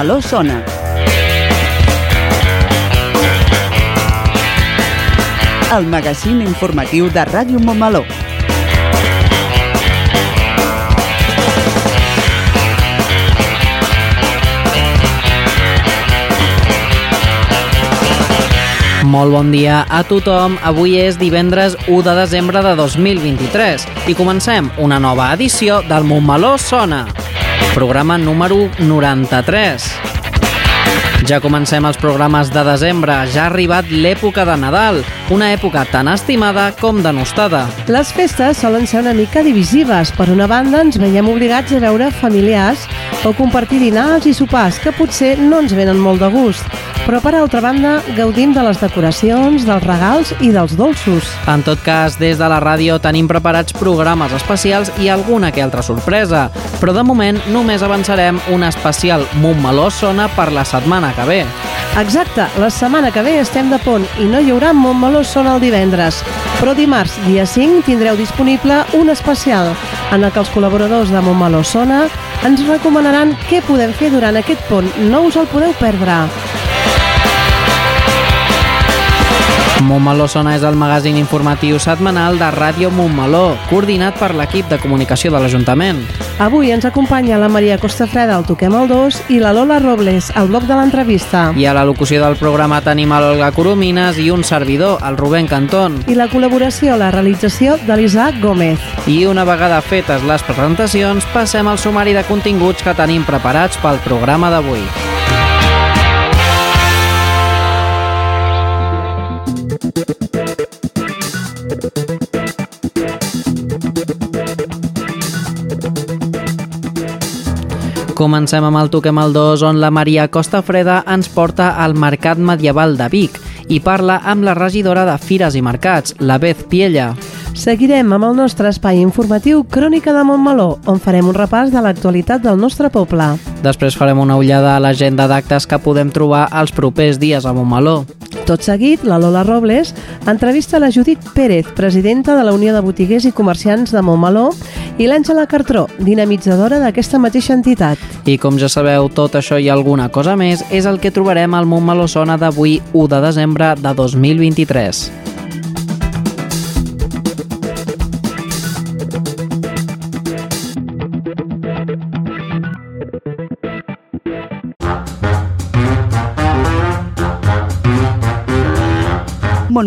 Montmeló sona. El magazín informatiu de Ràdio Montmeló. Molt bon dia a tothom. Avui és divendres 1 de desembre de 2023 i comencem una nova edició del Montmeló Sona, programa número 93. Ja comencem els programes de desembre, ja ha arribat l'època de Nadal, una època tan estimada com denostada. Les festes solen ser una mica divisives. Per una banda, ens veiem obligats a veure familiars o compartir dinars i sopars que potser no ens venen molt de gust. Però, per altra banda, gaudim de les decoracions, dels regals i dels dolços. En tot cas, des de la ràdio tenim preparats programes especials i alguna que altra sorpresa, però de moment només avançarem un especial Montmeló Sona per la setmana que ve. Exacte, la setmana que ve estem de pont i no hi haurà Montmeló Sona el divendres. Però dimarts, dia 5, tindreu disponible un especial en el que els col·laboradors de Montmeló Sona ens recomanaran què podem fer durant aquest pont. No us el podeu perdre. Montmeló Sona és el magazín informatiu setmanal de Ràdio Montmeló, coordinat per l'equip de comunicació de l'Ajuntament. Avui ens acompanya la Maria Costafreda al Toquem el 2 i la Lola Robles al bloc de l'entrevista. I a la locució del programa tenim l'Olga Coromines i un servidor, el Rubén Cantón. I la col·laboració a la realització de l'Isaac Gómez. I una vegada fetes les presentacions, passem al sumari de continguts que tenim preparats pel programa d'avui. Comencem amb el Toquem el 2, on la Maria Costa Freda ens porta al Mercat Medieval de Vic i parla amb la regidora de Fires i Mercats, la Beth Piella. Seguirem amb el nostre espai informatiu Crònica de Montmeló, on farem un repàs de l'actualitat del nostre poble. Després farem una ullada a l'agenda d'actes que podem trobar els propers dies a Montmeló. Tot seguit, la Lola Robles entrevista la Judit Pérez, presidenta de la Unió de Botiguers i Comerciants de Montmeló, i l'Àngela Cartró, dinamitzadora d'aquesta mateixa entitat. I com ja sabeu, tot això i alguna cosa més és el que trobarem al Montmeló Sona d'avui 1 de desembre de 2023.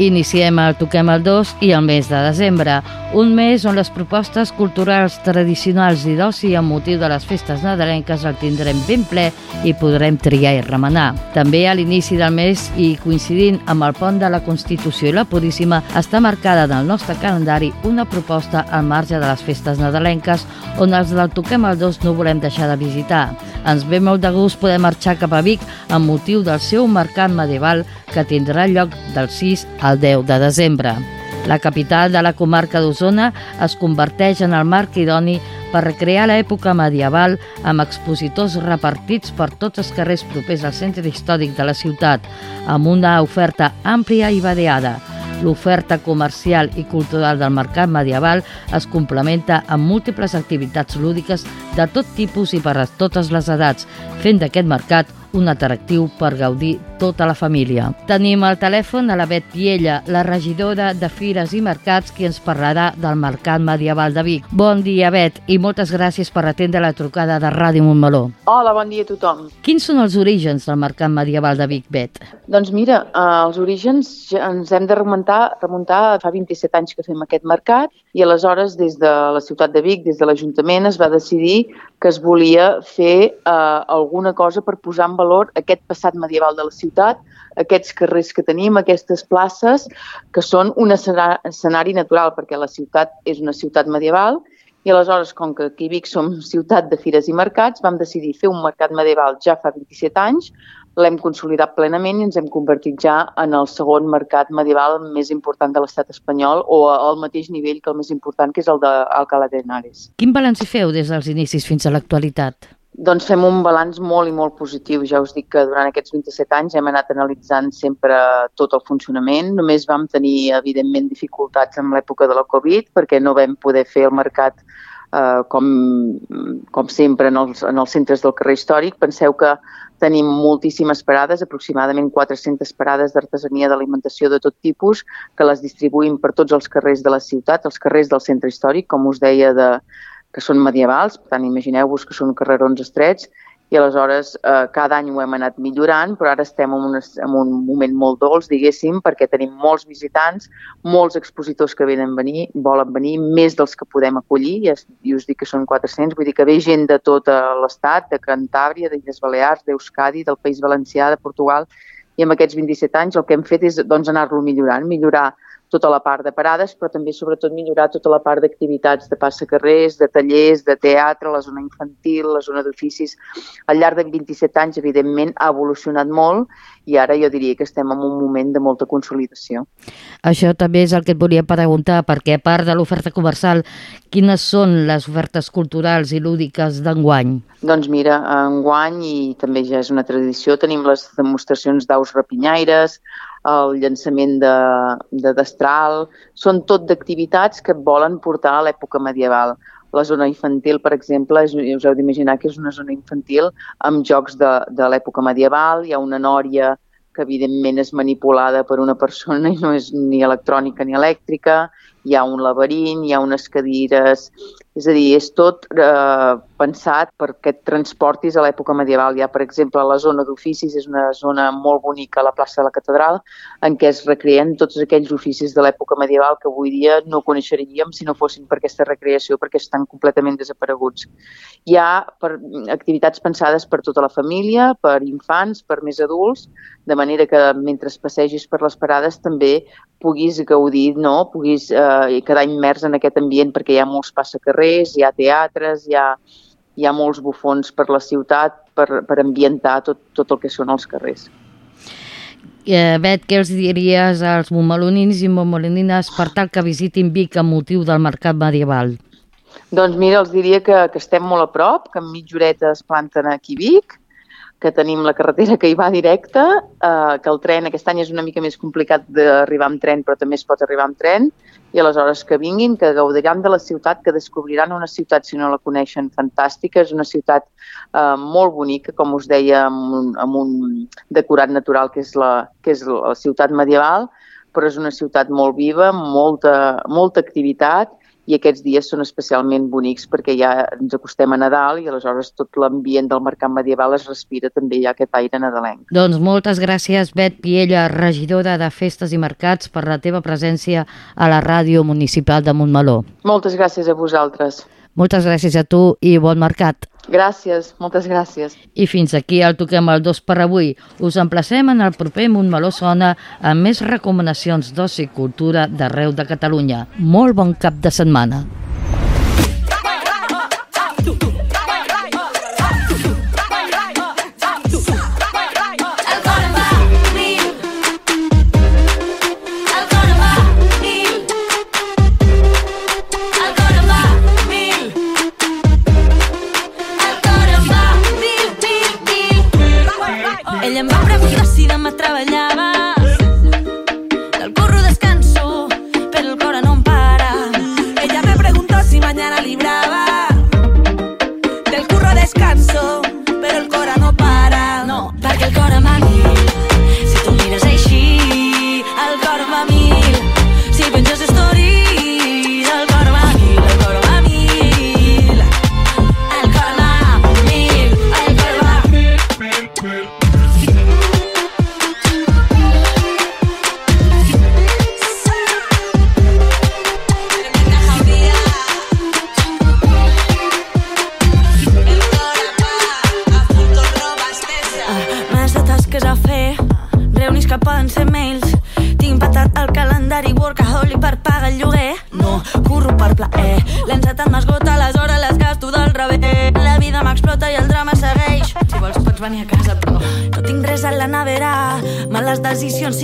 Iniciem el Toquem el 2 i el mes de desembre, un mes on les propostes culturals tradicionals i d'oci amb motiu de les festes nadalenques el tindrem ben ple i podrem triar i remenar. També a l'inici del mes i coincidint amb el pont de la Constitució i la Puríssima està marcada en el nostre calendari una proposta al marge de les festes nadalenques on els del Toquem el 2 no volem deixar de visitar. Ens ve molt de gust poder marxar cap a Vic amb motiu del seu mercat medieval que tindrà lloc del 6 al 10 de desembre. La capital de la comarca d'Osona es converteix en el marc idoni per recrear l'època medieval amb expositors repartits per tots els carrers propers al centre històric de la ciutat, amb una oferta àmplia i variada. L'oferta comercial i cultural del mercat medieval es complementa amb múltiples activitats lúdiques de tot tipus i per a totes les edats, fent d'aquest mercat un atractiu per gaudir tota la família. Tenim al telèfon a la Bet Piella, la regidora de Fires i Mercats, qui ens parlarà del Mercat Medieval de Vic. Bon dia, Bet, i moltes gràcies per atendre la trucada de Ràdio Montmeló. Hola, bon dia a tothom. Quins són els orígens del Mercat Medieval de Vic, Bet? Doncs mira, eh, els orígens ens hem de remuntar, remuntar fa 27 anys que fem aquest mercat i aleshores des de la ciutat de Vic, des de l'Ajuntament, es va decidir que es volia fer eh, alguna cosa per posar en valor aquest passat medieval de la ciutat, aquests carrers que tenim, aquestes places, que són un escenari natural, perquè la ciutat és una ciutat medieval. I aleshores, com que aquí Vic som ciutat de fires i mercats, vam decidir fer un mercat medieval ja fa 27 anys, l'hem consolidat plenament i ens hem convertit ja en el segon mercat medieval més important de l'estat espanyol o al mateix nivell que el més important, que és el d'Alcalá de Henares. Quin balanç hi feu des dels inicis fins a l'actualitat? Doncs fem un balanç molt i molt positiu. Ja us dic que durant aquests 27 anys hem anat analitzant sempre tot el funcionament. Només vam tenir, evidentment, dificultats en l'època de la Covid perquè no vam poder fer el mercat eh, com, com sempre en els, en els centres del carrer històric. Penseu que tenim moltíssimes parades, aproximadament 400 parades d'artesania d'alimentació de tot tipus, que les distribuïm per tots els carrers de la ciutat, els carrers del centre històric, com us deia, de, que són medievals, per tant, imagineu-vos que són carrerons estrets, i aleshores eh, cada any ho hem anat millorant, però ara estem en, una, en un moment molt dolç, diguéssim, perquè tenim molts visitants, molts expositors que venen venir, volen venir, més dels que podem acollir, i, es, i us dic que són 400, vull dir que ve gent de tot l'estat, de Cantàbria, d'Illes Balears, d'Euskadi, del País Valencià, de Portugal, i en aquests 27 anys el que hem fet és doncs, anar-lo millorant, millorar tota la part de parades, però també sobretot millorar tota la part d'activitats de passacarrers, de tallers, de teatre, la zona infantil, la zona d'oficis. Al llarg de 27 anys, evidentment, ha evolucionat molt i ara jo diria que estem en un moment de molta consolidació. Això també és el que et volia preguntar, perquè a part de l'oferta comercial, quines són les ofertes culturals i lúdiques d'enguany? Doncs mira, enguany, i també ja és una tradició, tenim les demostracions d'aus rapinyaires, el llançament de, de destral, són tot d'activitats que volen portar a l'època medieval. La zona infantil, per exemple, és, us heu d'imaginar que és una zona infantil amb jocs de, de l'època medieval, hi ha una nòria que evidentment és manipulada per una persona i no és ni electrònica ni elèctrica, hi ha un laberint, hi ha unes cadires, és a dir, és tot eh, pensat perquè et transportis a l'època medieval. Hi ha, per exemple, la zona d'oficis, és una zona molt bonica a la plaça de la Catedral, en què es recreen tots aquells oficis de l'època medieval que avui dia no coneixeríem si no fossin per aquesta recreació, perquè estan completament desapareguts. Hi ha per, activitats pensades per tota la família, per infants, per més adults, de manera que mentre passegis per les parades també puguis gaudir, no? puguis eh, quedar immers en aquest ambient perquè hi ha molts passacarrers, hi ha teatres, hi ha, hi ha molts bufons per la ciutat per, per ambientar tot, tot el que són els carrers. Eh, Bet, què els diries als montmelonins i montmelonines per tal que visitin Vic amb motiu del mercat medieval? Doncs mira, els diria que, que estem molt a prop, que en mitja horeta es planten aquí a Vic, que tenim la carretera que hi va directa, eh, que el tren aquest any és una mica més complicat d'arribar amb tren, però també es pot arribar amb tren, i aleshores que vinguin, que gaudiran de la ciutat, que descobriran una ciutat, si no la coneixen, fantàstica. És una ciutat eh, molt bonica, com us deia, amb un, amb un decorat natural que és, la, que és la ciutat medieval, però és una ciutat molt viva, molta, molta activitat i aquests dies són especialment bonics perquè ja ens acostem a Nadal i aleshores tot l'ambient del mercat medieval es respira també ja aquest aire nadalenc. Doncs moltes gràcies, Bet Piella, regidora de Festes i Mercats, per la teva presència a la ràdio municipal de Montmeló. Moltes gràcies a vosaltres. Moltes gràcies a tu i bon mercat. Gràcies, moltes gràcies. I fins aquí el Toquem el 2 per avui. Us emplacem en el proper Montmeló Sona amb més recomanacions d'oci i cultura d'arreu de Catalunya. Molt bon cap de setmana.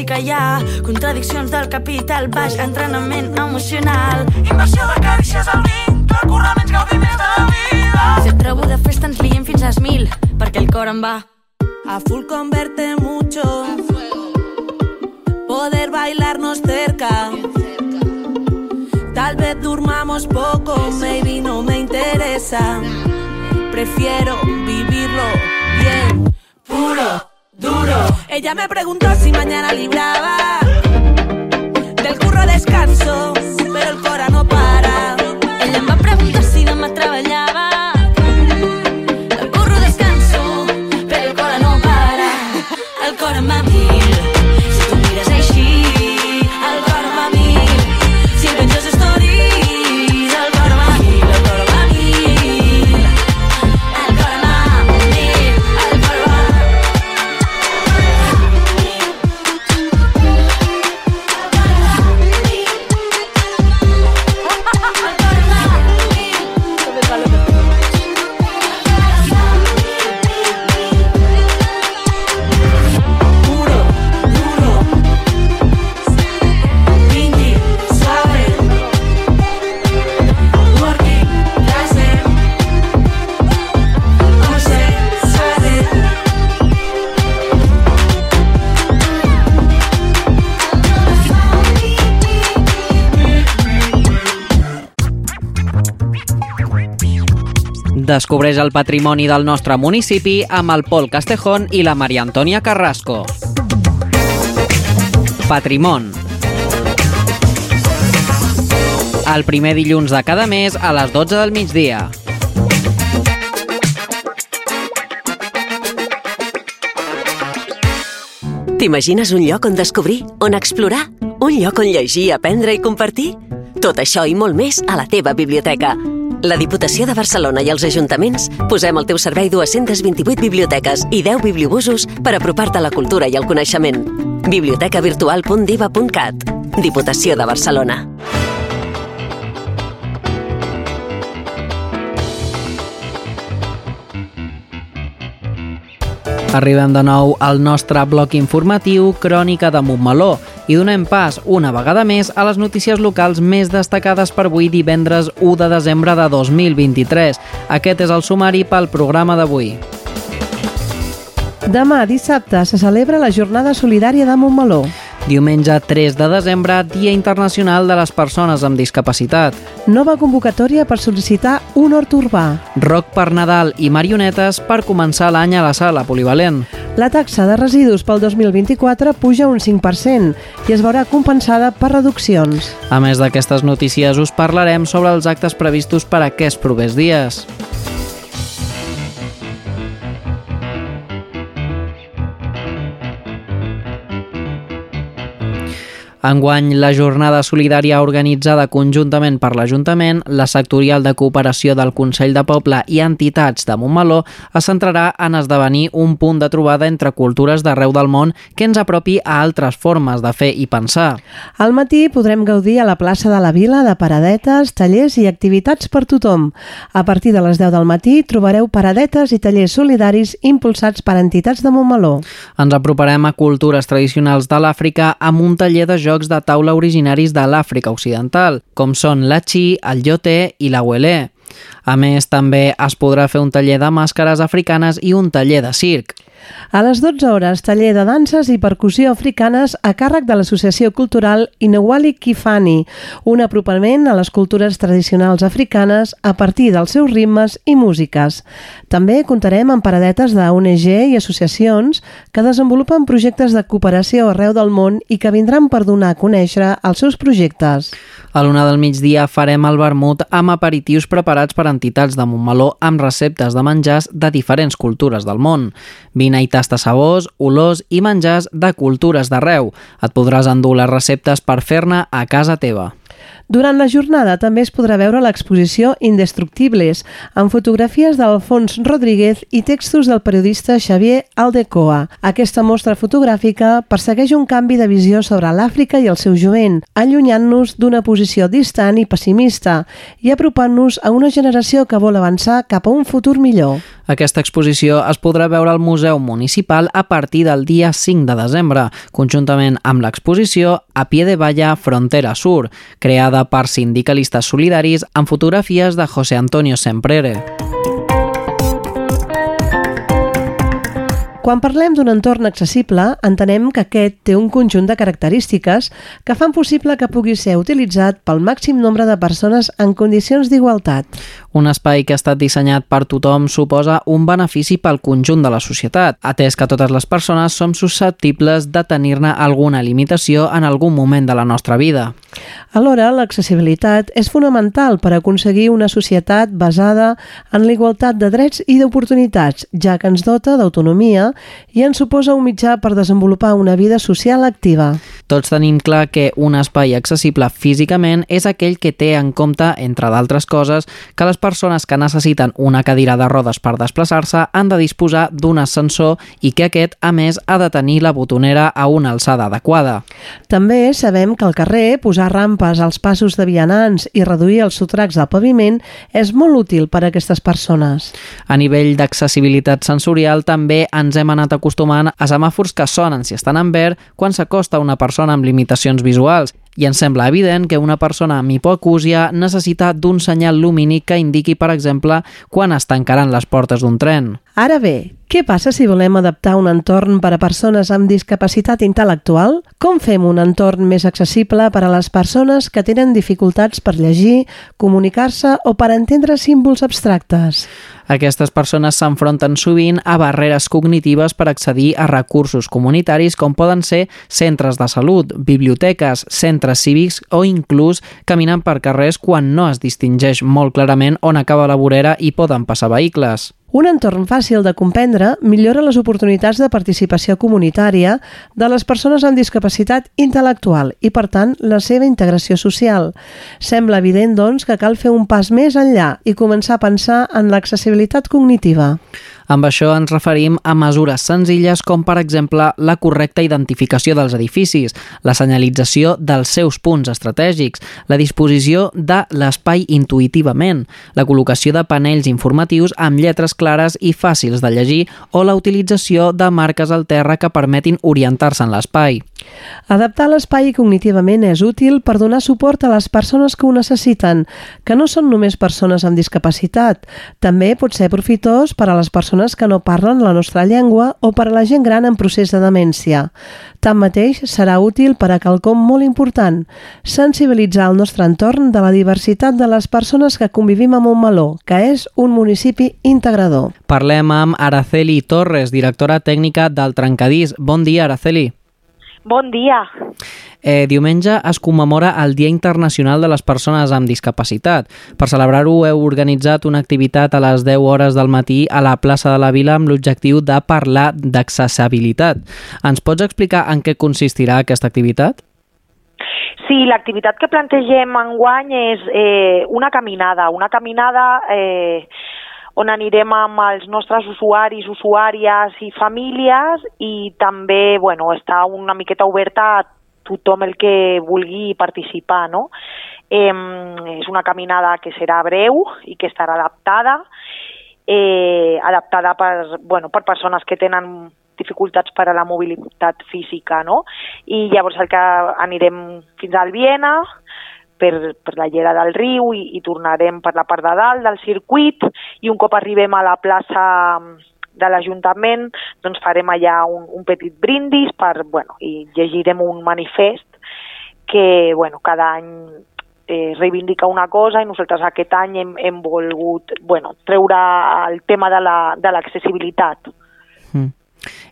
Que hi ha. Contradiccions del capital baix, entrenament emocional. Inversió de carícies al menys gaudir més de la vida. Sempre ho de festa ens liem fins às mil, perquè el cor em va. A full converte mucho. Poder bailarnos cerca. Tal vez durmamos poco, maybe no me interesa. Prefiero vivirlo bien, puro. Ella me preguntó si mañana libraba. Del curro descanso, pero el cora no para. Descobreix el patrimoni del nostre municipi amb el Pol Castejón i la Maria Antònia Carrasco. Patrimon. El primer dilluns de cada mes a les 12 del migdia. T'imagines un lloc on descobrir, on explorar? Un lloc on llegir, aprendre i compartir? Tot això i molt més a la teva biblioteca. La Diputació de Barcelona i els ajuntaments posem al teu servei 228 biblioteques i 10 bibliobusos per apropar-te a la cultura i el coneixement. bibliotecavirtual.diva.cat Diputació de Barcelona. Arribem de nou al nostre bloc informatiu Crònica de Montmeló i donem pas una vegada més a les notícies locals més destacades per avui divendres 1 de desembre de 2023. Aquest és el sumari pel programa d'avui. Demà, dissabte, se celebra la Jornada Solidària de Montmeló. Diumenge 3 de desembre, Dia Internacional de les Persones amb Discapacitat. Nova convocatòria per sol·licitar un hort urbà. Rock per Nadal i marionetes per començar l'any a la sala polivalent. La taxa de residus pel 2024 puja un 5% i es veurà compensada per reduccions. A més d'aquestes notícies, us parlarem sobre els actes previstos per aquests propers dies. Enguany, la jornada solidària organitzada conjuntament per l'Ajuntament, la sectorial de cooperació del Consell de Poble i entitats de Montmeló es centrarà en esdevenir un punt de trobada entre cultures d'arreu del món que ens apropi a altres formes de fer i pensar. Al matí podrem gaudir a la plaça de la Vila de paradetes, tallers i activitats per tothom. A partir de les 10 del matí trobareu paradetes i tallers solidaris impulsats per entitats de Montmeló. Ens aproparem a cultures tradicionals de l'Àfrica amb un taller de jocs de taula originaris de l'Àfrica Occidental, com són la chi, el yote i la huelé. A més, també es podrà fer un taller de màscares africanes i un taller de circ. A les 12 hores, taller de danses i percussió africanes a càrrec de l'Associació Cultural Inewali Kifani, un apropament a les cultures tradicionals africanes a partir dels seus ritmes i músiques. També comptarem amb paradetes d'ONG i associacions que desenvolupen projectes de cooperació arreu del món i que vindran per donar a conèixer els seus projectes. A l'una del migdia farem el vermut amb aperitius preparats per entitats de Montmeló amb receptes de menjars de diferents cultures del món. Vine i tasta sabors, olors i menjars de cultures d'arreu. Et podràs endur les receptes per fer-ne a casa teva. Durant la jornada també es podrà veure l'exposició Indestructibles, amb fotografies d'Alfons Rodríguez i textos del periodista Xavier Aldecoa. Aquesta mostra fotogràfica persegueix un canvi de visió sobre l'Àfrica i el seu jovent, allunyant-nos d'una posició distant i pessimista i apropant-nos a una generació que vol avançar cap a un futur millor. Aquesta exposició es podrà veure al Museu Municipal a partir del dia 5 de desembre, conjuntament amb l'exposició A pie de valla Frontera Sur, creada per sindicalistes solidaris amb fotografies de José Antonio Semprere. Quan parlem d'un entorn accessible, entenem que aquest té un conjunt de característiques que fan possible que pugui ser utilitzat pel màxim nombre de persones en condicions d'igualtat. Un espai que ha estat dissenyat per tothom suposa un benefici pel conjunt de la societat, atès que totes les persones som susceptibles de tenir-ne alguna limitació en algun moment de la nostra vida. Alhora, l'accessibilitat és fonamental per aconseguir una societat basada en l'igualtat de drets i d'oportunitats, ja que ens dota d'autonomia i ens suposa un mitjà per desenvolupar una vida social activa. Tots tenim clar que un espai accessible físicament és aquell que té en compte, entre d'altres coses, que les persones que necessiten una cadira de rodes per desplaçar-se han de disposar d'un ascensor i que aquest, a més, ha de tenir la botonera a una alçada adequada. També sabem que al carrer posar rampes als passos de vianants i reduir els sotracs del paviment és molt útil per a aquestes persones. A nivell d'accessibilitat sensorial també ens hem anat acostumant a semàfors que sonen si estan en verd quan s'acosta una persona amb limitacions visuals i ens sembla evident que una persona amb hipocúsia necessita d'un senyal lumínic que indiqui, per exemple, quan es tancaran les portes d'un tren. Ara bé, què passa si volem adaptar un entorn per a persones amb discapacitat intel·lectual? Com fem un entorn més accessible per a les persones que tenen dificultats per llegir, comunicar-se o per entendre símbols abstractes? Aquestes persones s'enfronten sovint a barreres cognitives per accedir a recursos comunitaris com poden ser centres de salut, biblioteques, centres cívics o inclús caminant per carrers quan no es distingeix molt clarament on acaba la vorera i poden passar vehicles. Un entorn fàcil de comprendre millora les oportunitats de participació comunitària de les persones amb discapacitat intel·lectual i, per tant, la seva integració social. Sembla evident, doncs, que cal fer un pas més enllà i començar a pensar en l'accessibilitat cognitiva. Amb això ens referim a mesures senzilles com, per exemple, la correcta identificació dels edificis, la senyalització dels seus punts estratègics, la disposició de l'espai intuïtivament, la col·locació de panells informatius amb lletres clares i fàcils de llegir o la utilització de marques al terra que permetin orientar-se en l'espai. Adaptar l'espai cognitivament és útil per donar suport a les persones que ho necessiten, que no són només persones amb discapacitat. També pot ser profitós per a les persones que no parlen la nostra llengua o per a la gent gran en procés de demència. Tanmateix, serà útil per a quelcom molt important, sensibilitzar el nostre entorn de la diversitat de les persones que convivim a Montmeló, que és un municipi integrador. Parlem amb Araceli Torres, directora tècnica del Trencadís. Bon dia, Araceli. Bon dia. Eh, diumenge es commemora el Dia Internacional de les Persones amb Discapacitat. Per celebrar-ho heu organitzat una activitat a les 10 hores del matí a la plaça de la Vila amb l'objectiu de parlar d'accessibilitat. Ens pots explicar en què consistirà aquesta activitat? Sí, l'activitat que plantegem enguany és eh, una caminada, una caminada eh, on anirem amb els nostres usuaris, usuàries i famílies i també bueno, està una miqueta oberta a tothom el que vulgui participar. No? Eh, és una caminada que serà breu i que estarà adaptada, eh, adaptada per, bueno, per persones que tenen dificultats per a la mobilitat física, no? I llavors el que anirem fins al Viena, per, per la llera del riu i, i tornarem per la part de dalt del circuit i un cop arribem a la plaça de l'Ajuntament doncs farem allà un, un petit brindis per, bueno, i llegirem un manifest que bueno, cada any eh, reivindica una cosa i nosaltres aquest any hem, hem volgut bueno, treure el tema de l'accessibilitat. La, mm.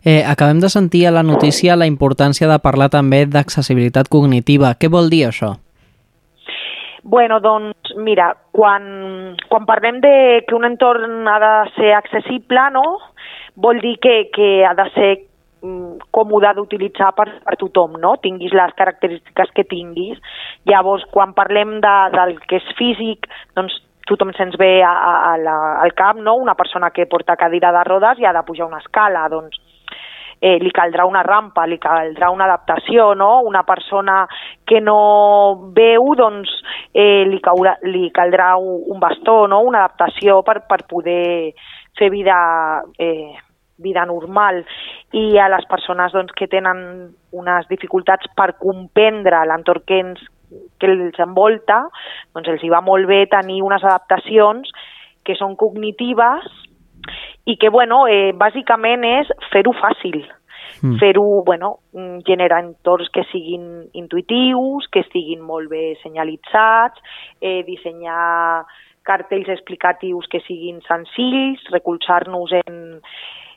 Eh, acabem de sentir a la notícia la importància de parlar també d'accessibilitat cognitiva. Què vol dir això? Bueno, doncs mira, quan, quan parlem de que un entorn ha de ser accessible, no? vol dir que, que ha de ser mm, còmode d'utilitzar per, per tothom, no? tinguis les característiques que tinguis. Llavors, quan parlem de, del que és físic, doncs tothom se'ns ve a, a, a la, al camp, no? una persona que porta cadira de rodes i ha de pujar una escala, doncs eh, li caldrà una rampa, li caldrà una adaptació, no? Una persona que no veu, doncs eh, li, caurà, li caldrà un, bastó, no? Una adaptació per, per poder fer vida eh, vida normal i a les persones doncs, que tenen unes dificultats per comprendre l'entorn que, ens, que els envolta, doncs els hi va molt bé tenir unes adaptacions que són cognitives i que, bueno, eh, bàsicament és fer-ho fàcil. Mm. Fer-ho, bueno, mm, generar entorns que siguin intuitius, que estiguin molt bé senyalitzats, eh, dissenyar cartells explicatius que siguin senzills, recolzar-nos en,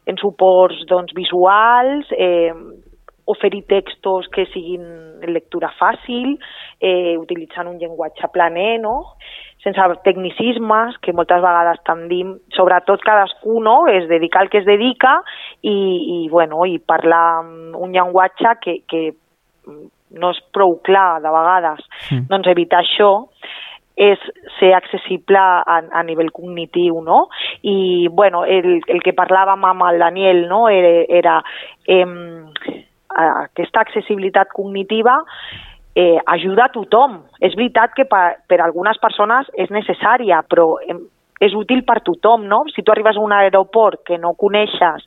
en suports doncs, visuals, eh, oferir textos que siguin en lectura fàcil, eh, utilitzant un llenguatge planer, no? Sense tecnicismes, que moltes vegades tendim, sobretot cadascú no? es dedica al que es dedica i, i, bueno, i parlar un llenguatge que, que no és prou clar de vegades. Mm. Doncs evitar això és ser accessible a, a nivell cognitiu, no? I, bueno, el, el que parlàvem amb el Daniel, no?, era, era eh, aquesta accessibilitat cognitiva eh, ajuda a tothom. És veritat que per, per algunes persones és necessària, però és útil per tothom, no? Si tu arribes a un aeroport que no coneixes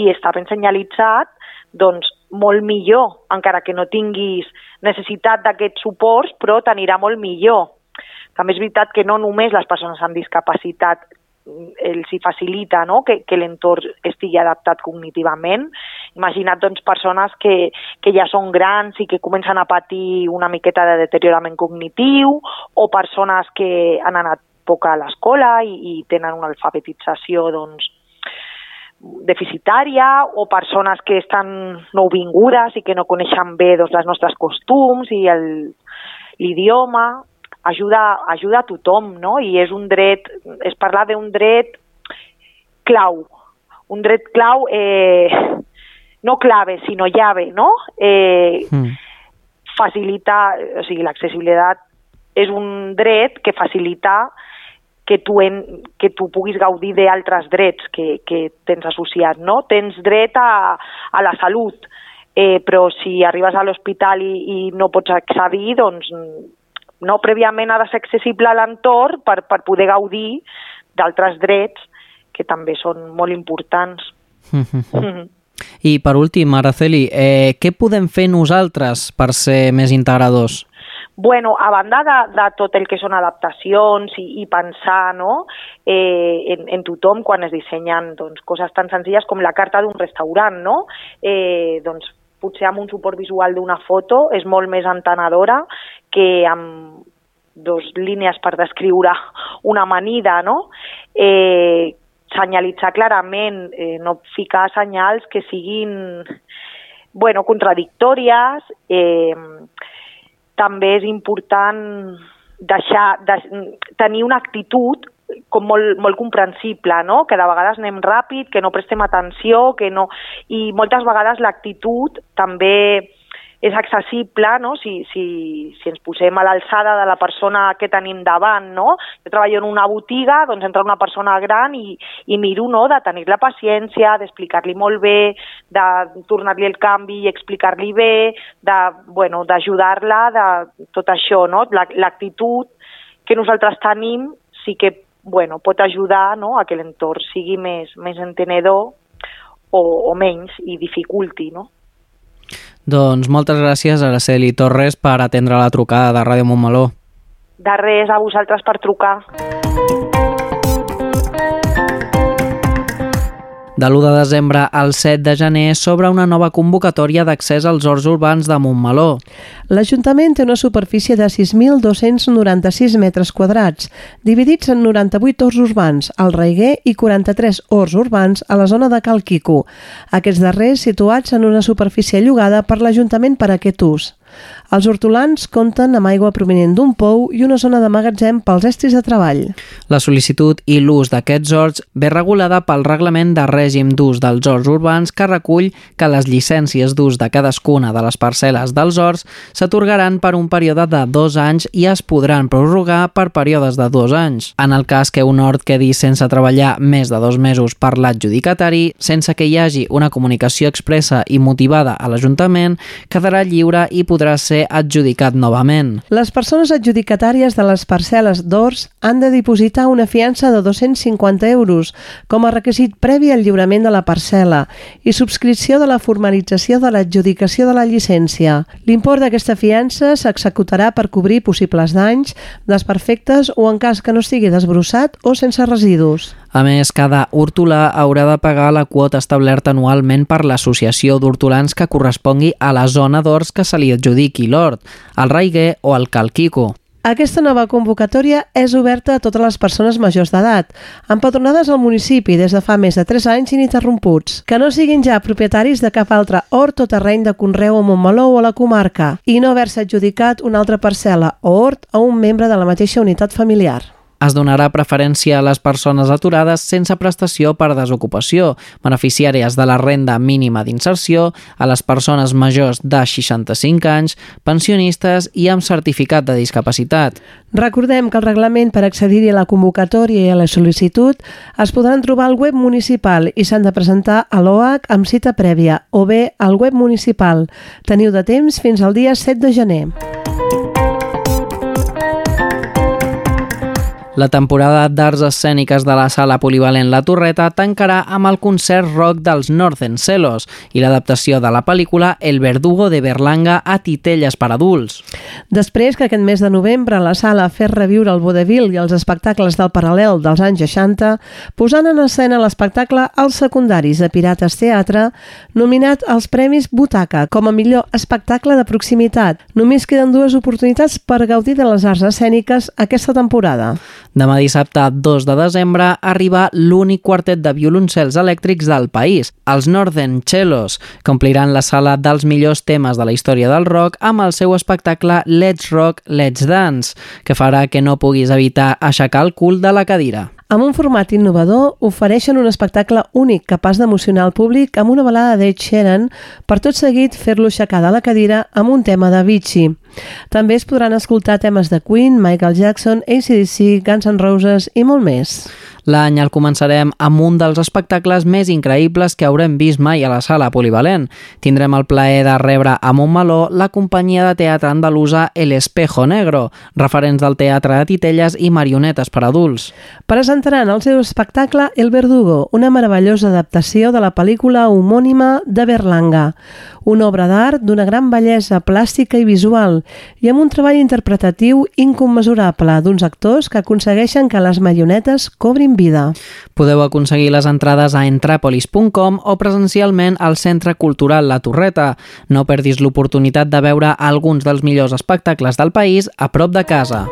i està ben senyalitzat, doncs molt millor, encara que no tinguis necessitat d'aquests suports, però t'anirà molt millor. També és veritat que no només les persones amb discapacitat els hi facilita no? que, que l'entorn estigui adaptat cognitivament. Imagina't doncs, persones que, que ja són grans i que comencen a patir una miqueta de deteriorament cognitiu o persones que han anat poc a l'escola i, i tenen una alfabetització doncs, deficitària o persones que estan nouvingudes i que no coneixen bé doncs, les nostres costums i l'idioma ajuda, ajuda a tothom, no? I és un dret, és parlar d'un dret clau, un dret clau, eh, no clave, sinó llave, no? Eh, mm. Facilita, o sigui, l'accessibilitat és un dret que facilita que tu, en, que tu puguis gaudir d'altres drets que, que tens associat, no? Tens dret a, a la salut, eh, però si arribes a l'hospital i, i no pots accedir, doncs no prèviament ha de ser accessible a l'entorn per, per poder gaudir d'altres drets que també són molt importants. Mm -hmm. I per últim, Araceli, eh, què podem fer nosaltres per ser més integradors? Bueno, a banda de, de tot el que són adaptacions i, i pensar no, eh, en, en tothom quan es dissenyen doncs, coses tan senzilles com la carta d'un restaurant, no? eh, doncs potser amb un suport visual d'una foto és molt més entenedora que amb dos línies per descriure una amanida, no? Eh, senyalitzar clarament, eh, no ficar senyals que siguin bueno, contradictòries. Eh, també és important deixar, de, tenir una actitud com molt, molt comprensible, no? que de vegades anem ràpid, que no prestem atenció, que no... i moltes vegades l'actitud també és accessible, no? si, si, si ens posem a l'alçada de la persona que tenim davant. No? Jo treballo en una botiga, doncs entra una persona gran i, i miro no? de tenir la paciència, d'explicar-li molt bé, de tornar-li el canvi i explicar-li bé, d'ajudar-la, bueno, de tot això, no? l'actitud que nosaltres tenim sí que bueno, pot ajudar no, a que l'entorn sigui més, més entenedor o, o menys i dificulti, no? Doncs moltes gràcies, Araceli Torres, per atendre la trucada de Ràdio Montmeló. De res, a vosaltres per trucar. De l'1 de desembre al 7 de gener sobre una nova convocatòria d'accés als horts urbans de Montmeló. L'Ajuntament té una superfície de 6.296 metres quadrats, dividits en 98 horts urbans al Reiguer i 43 horts urbans a la zona de Cal Quico, aquests darrers situats en una superfície llogada per l'Ajuntament per a aquest ús. Els hortolans compten amb aigua provenent d'un pou i una zona de magatzem pels estris de treball. La sol·licitud i l'ús d'aquests horts ve regulada pel Reglament de Règim d'Ús dels Horts Urbans que recull que les llicències d'ús de cadascuna de les parcel·les dels horts s'atorgaran per un període de dos anys i es podran prorrogar per períodes de dos anys. En el cas que un hort quedi sense treballar més de dos mesos per l'adjudicatari, sense que hi hagi una comunicació expressa i motivada a l'Ajuntament, quedarà lliure i podrà ser adjudicat novament. Les persones adjudicatàries de les parcel·les d'Ors han de dipositar una fiança de 250 euros com a requisit previ al lliurament de la parcel·la i subscripció de la formalització de l'adjudicació de la llicència. L'import d'aquesta fiança s'executarà per cobrir possibles danys, desperfectes o en cas que no estigui desbrossat o sense residus. A més, cada hortolà haurà de pagar la quota establerta anualment per l'associació d'hortolans que correspongui a la zona d'horts que se li adjudiqui l'hort, el raiguer o el calquico. Aquesta nova convocatòria és oberta a totes les persones majors d'edat, empadronades al municipi des de fa més de 3 anys ininterromputs, que no siguin ja propietaris de cap altre hort o terreny de conreu a Montmeló o la comarca, i no haver-se adjudicat una altra parcel·la o hort a un membre de la mateixa unitat familiar. Es donarà preferència a les persones aturades sense prestació per desocupació, beneficiàries de la renda mínima d'inserció, a les persones majors de 65 anys, pensionistes i amb certificat de discapacitat. Recordem que el reglament per accedir-hi a la convocatòria i a la sol·licitud es podran trobar al web municipal i s'han de presentar a l'OAC amb cita prèvia o bé al web municipal. Teniu de temps fins al dia 7 de gener. La temporada d'arts escèniques de la sala polivalent La Torreta tancarà amb el concert rock dels Northern Celos i l'adaptació de la pel·lícula El Verdugo de Berlanga a titelles per adults. Després que aquest mes de novembre la sala fes reviure el vodevil i els espectacles del paral·lel dels anys 60, posant en escena l'espectacle Els secundaris de Pirates Teatre, nominat als Premis Butaca com a millor espectacle de proximitat. Només queden dues oportunitats per gaudir de les arts escèniques aquesta temporada. Demà dissabte 2 de desembre arriba l'únic quartet de violoncels elèctrics del país, els Northern Cellos, que ompliran la sala dels millors temes de la història del rock amb el seu espectacle Let's Rock, Let's Dance, que farà que no puguis evitar aixecar el cul de la cadira. Amb un format innovador, ofereixen un espectacle únic capaç d'emocionar el públic amb una balada d'Ed Sheeran per tot seguit fer-lo aixecar de la cadira amb un tema de Vichy. També es podran escoltar temes de Queen, Michael Jackson, ACDC, Guns N' Roses i molt més. L'any el començarem amb un dels espectacles més increïbles que haurem vist mai a la sala polivalent. Tindrem el plaer de rebre a Montmeló la companyia de teatre andalusa El Espejo Negro, referents del teatre de titelles i marionetes per adults. Presentaran el seu espectacle El Verdugo, una meravellosa adaptació de la pel·lícula homònima de Berlanga, una obra d'art d'una gran bellesa plàstica i visual i amb un treball interpretatiu incommensurable d'uns actors que aconsegueixen que les marionetes cobrin vida. Podeu aconseguir les entrades a entrapolis.com o presencialment al Centre Cultural La Torreta. No perdis l'oportunitat de veure alguns dels millors espectacles del país a prop de casa.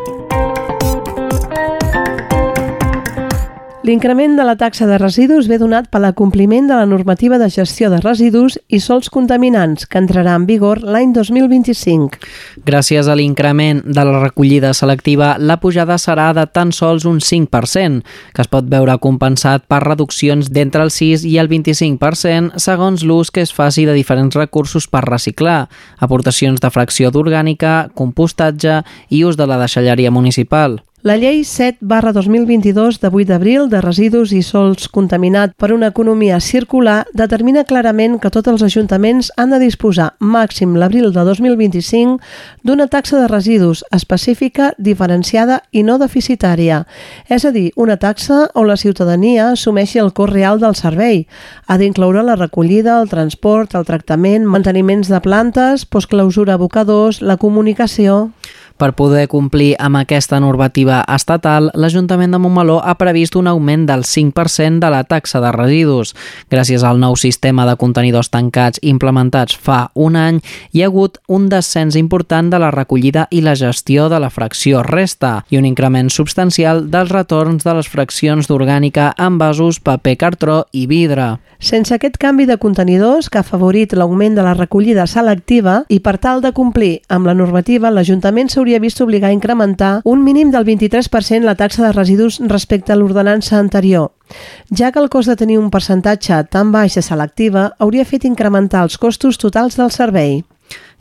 L'increment de la taxa de residus ve donat per l'acompliment de la normativa de gestió de residus i sols contaminants, que entrarà en vigor l'any 2025. Gràcies a l'increment de la recollida selectiva, la pujada serà de tan sols un 5%, que es pot veure compensat per reduccions d'entre el 6 i el 25% segons l'ús que es faci de diferents recursos per reciclar, aportacions de fracció d'orgànica, compostatge i ús de la deixalleria municipal. La llei 7 barra 2022 de 8 d'abril de residus i sols contaminat per una economia circular determina clarament que tots els ajuntaments han de disposar, màxim l'abril de 2025, d'una taxa de residus específica, diferenciada i no deficitària. És a dir, una taxa on la ciutadania assumeixi el cost real del servei. Ha d'incloure la recollida, el transport, el tractament, manteniments de plantes, postclausura abocadors, la comunicació... Per poder complir amb aquesta normativa estatal, l'Ajuntament de Montmeló ha previst un augment del 5% de la taxa de residus. Gràcies al nou sistema de contenidors tancats implementats fa un any, hi ha hagut un descens important de la recollida i la gestió de la fracció resta i un increment substancial dels retorns de les fraccions d'orgànica en vasos, paper, cartró i vidre. Sense aquest canvi de contenidors que ha favorit l'augment de la recollida selectiva i per tal de complir amb la normativa, l'Ajuntament s'hauria vist obligar a incrementar un mínim del 23% la taxa de residus respecte a l'ordenança anterior ja que el cost de tenir un percentatge tan baix de selectiva hauria fet incrementar els costos totals del servei.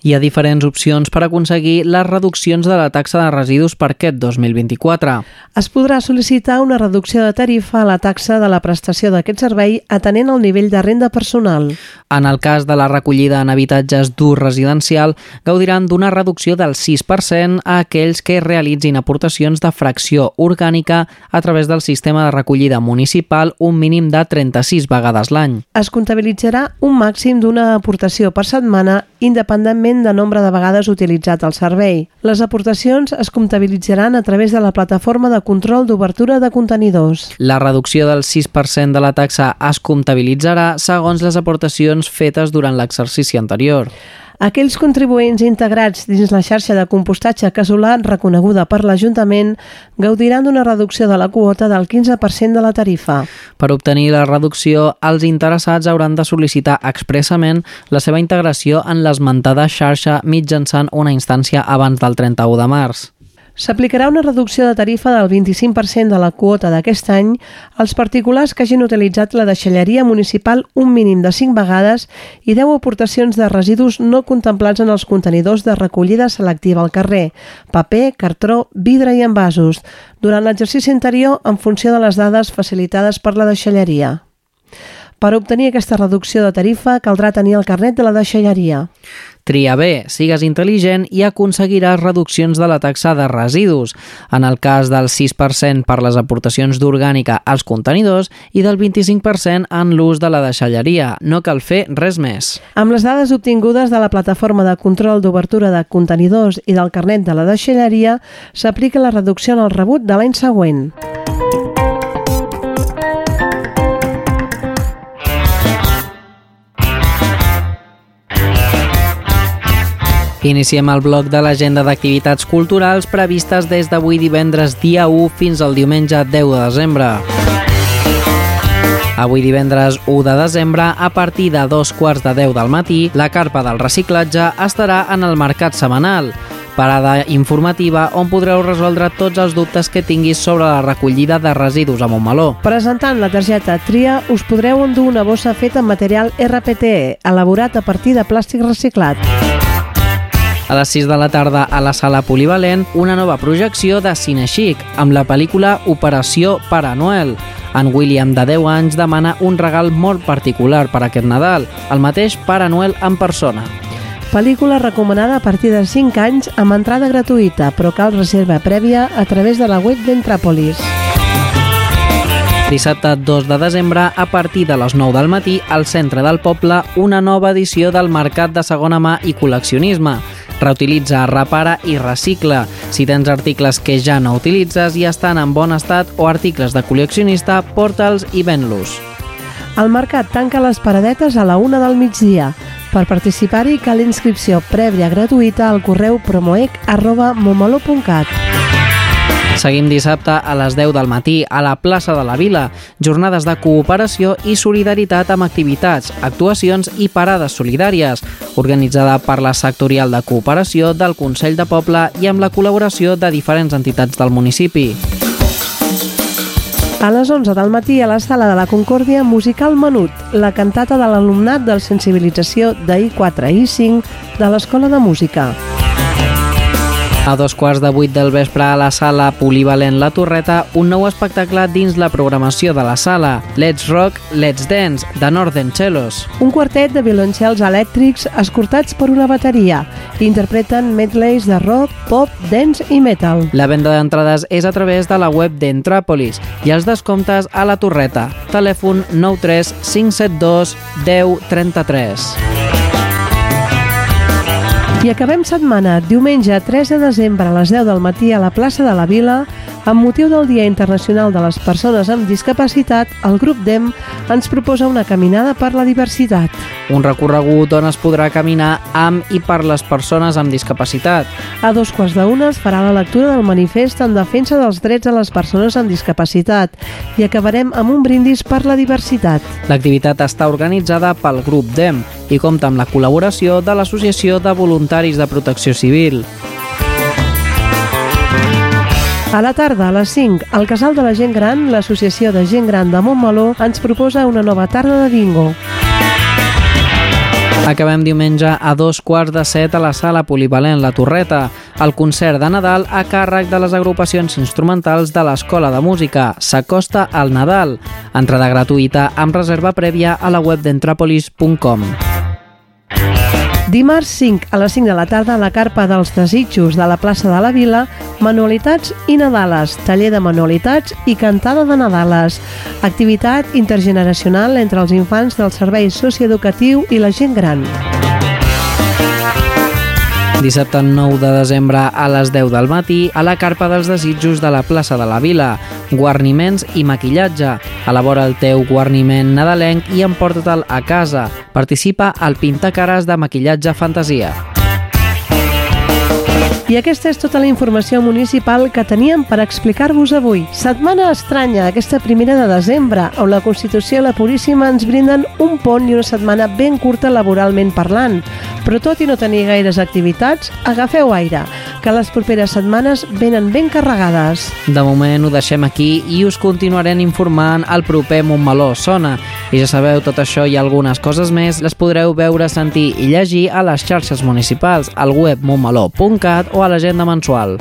Hi ha diferents opcions per aconseguir les reduccions de la taxa de residus per aquest 2024. Es podrà sol·licitar una reducció de tarifa a la taxa de la prestació d'aquest servei atenent al nivell de renda personal. En el cas de la recollida en habitatges d'ús residencial, gaudiran d'una reducció del 6% a aquells que realitzin aportacions de fracció orgànica a través del sistema de recollida municipal un mínim de 36 vegades l'any. Es comptabilitzarà un màxim d'una aportació per setmana independentment de nombre de vegades utilitzat el servei. Les aportacions es comptabilitzaran a través de la plataforma de control d'obertura de contenidors. La reducció del 6% de la taxa es comptabilitzarà segons les aportacions fetes durant l'exercici anterior. Aquells contribuents integrats dins la xarxa de compostatge casolà reconeguda per l'Ajuntament gaudiran d'una reducció de la quota del 15% de la tarifa. Per obtenir la reducció, els interessats hauran de sol·licitar expressament la seva integració en l'esmentada xarxa mitjançant una instància abans del 31 de març. S'aplicarà una reducció de tarifa del 25% de la quota d'aquest any als particulars que hagin utilitzat la deixalleria municipal un mínim de 5 vegades i 10 aportacions de residus no contemplats en els contenidors de recollida selectiva al carrer, paper, cartró, vidre i envasos, durant l'exercici anterior en funció de les dades facilitades per la deixalleria. Per obtenir aquesta reducció de tarifa caldrà tenir el carnet de la deixalleria. Tria bé, sigues intel·ligent i aconseguiràs reduccions de la taxa de residus, en el cas del 6% per les aportacions d'orgànica als contenidors i del 25% en l'ús de la deixalleria. No cal fer res més. Amb les dades obtingudes de la plataforma de control d'obertura de contenidors i del carnet de la deixalleria, s'aplica la reducció en el rebut de l'any següent. Iniciem el bloc de l'agenda d'activitats culturals previstes des d'avui divendres dia 1 fins al diumenge 10 de desembre. Avui divendres 1 de desembre, a partir de dos quarts de 10 del matí, la carpa del reciclatge estarà en el mercat setmanal parada informativa on podreu resoldre tots els dubtes que tinguis sobre la recollida de residus a Montmeló. Presentant la targeta TRIA us podreu endur una bossa feta amb material RPTE, elaborat a partir de plàstic reciclat. A les 6 de la tarda a la sala polivalent, una nova projecció de Cine Chic, amb la pel·lícula Operació Pare Noel. En William, de 10 anys, demana un regal molt particular per aquest Nadal, el mateix Pare Noel en persona. Pel·lícula recomanada a partir de 5 anys amb entrada gratuïta, però cal reserva prèvia a través de la web d'Entràpolis. Dissabte 2 de desembre, a partir de les 9 del matí, al centre del poble, una nova edició del Mercat de Segona Mà i Col·leccionisme. Reutilitza, repara i recicla. Si tens articles que ja no utilitzes i estan en bon estat o articles de col·leccionista, porta'ls i ven-los. El mercat tanca les paradetes a la una del migdia. Per participar-hi cal inscripció prèvia gratuïta al correu promoec arroba momolo.cat. Seguim dissabte a les 10 del matí a la plaça de la Vila. Jornades de cooperació i solidaritat amb activitats, actuacions i parades solidàries, organitzada per la sectorial de cooperació del Consell de Poble i amb la col·laboració de diferents entitats del municipi. A les 11 del matí a la sala de la Concòrdia Musical Menut, la cantata de l'alumnat de sensibilització d'I4 i I5 de l'Escola de Música. A dos quarts de vuit del vespre a la sala Polivalent La Torreta, un nou espectacle dins la programació de la sala, Let's Rock, Let's Dance, de Northern Cellos. Un quartet de violoncels elèctrics escortats per una bateria. Interpreten medleys de rock, pop, dance i metal. La venda d'entrades és a través de la web d'Entràpolis i els descomptes a la Torreta. Telèfon 93 572 10 33. I acabem setmana, diumenge 3 de desembre a les 10 del matí a la plaça de la Vila, amb motiu del Dia Internacional de les Persones amb Discapacitat, el grup DEM ens proposa una caminada per la diversitat. Un recorregut on es podrà caminar amb i per les persones amb discapacitat. A dos quarts d'una es farà la lectura del manifest en defensa dels drets de les persones amb discapacitat i acabarem amb un brindis per la diversitat. L'activitat està organitzada pel grup DEM i compta amb la col·laboració de l'Associació de Voluntaris de Protecció Civil. A la tarda, a les 5, al Casal de la Gent Gran, l'Associació de Gent Gran de Montmeló ens proposa una nova tarda de bingo. Acabem diumenge a dos quarts de set a la sala polivalent La Torreta, el concert de Nadal a càrrec de les agrupacions instrumentals de l'Escola de Música. S'acosta al Nadal. Entrada gratuïta amb reserva prèvia a la web d'entrapolis.com. Dimarts 5 a les 5 de la tarda a la carpa dels desitjos de la plaça de la Vila, Manualitats i Nadales, taller de manualitats i cantada de Nadales. Activitat intergeneracional entre els infants del servei socioeducatiu i la gent gran. Dissabte 9 de desembre a les 10 del matí a la carpa dels desitjos de la plaça de la Vila. Guarniments i maquillatge. Elabora el teu guarniment nadalenc i emporta-te'l a casa. Participa al Pintacares de maquillatge fantasia. I aquesta és tota la informació municipal que teníem per explicar-vos avui. Setmana estranya, aquesta primera de desembre, on la Constitució i la Puríssima ens brinden un pont i una setmana ben curta laboralment parlant. Però tot i no tenir gaires activitats, agafeu aire, que les properes setmanes venen ben carregades. De moment ho deixem aquí i us continuarem informant al proper Montmeló Sona. I ja sabeu, tot això i algunes coses més les podreu veure, sentir i llegir a les xarxes municipals, al web montmeló.cat o a l'agenda mensual.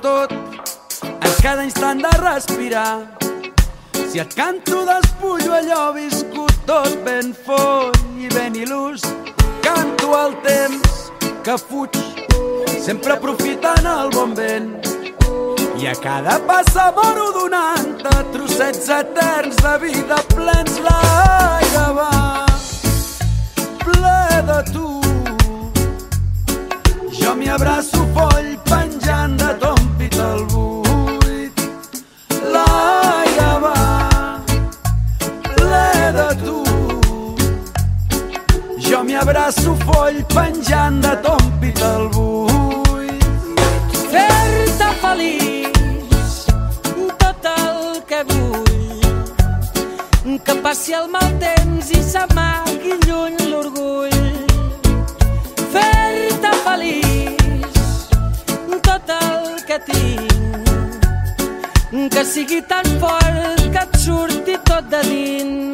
Tot en cada instant de respirar. Si et canto despullo allò viscut tot ben foll i ben il·lús, canto el temps que fuig, sempre aprofitant el bon vent. I a cada passa moro donant-te trossets eterns de vida plens l'aire va ple de tu jo m'hi abraço foll penjant de ton al buit. L'aire va ple de tu. Jo m'hi abraço foll penjant de ton pit al buit. fer-te feliç tot el que vull passi el mal temps i s'amagui que tinc, que sigui tan fort que et surti tot de dins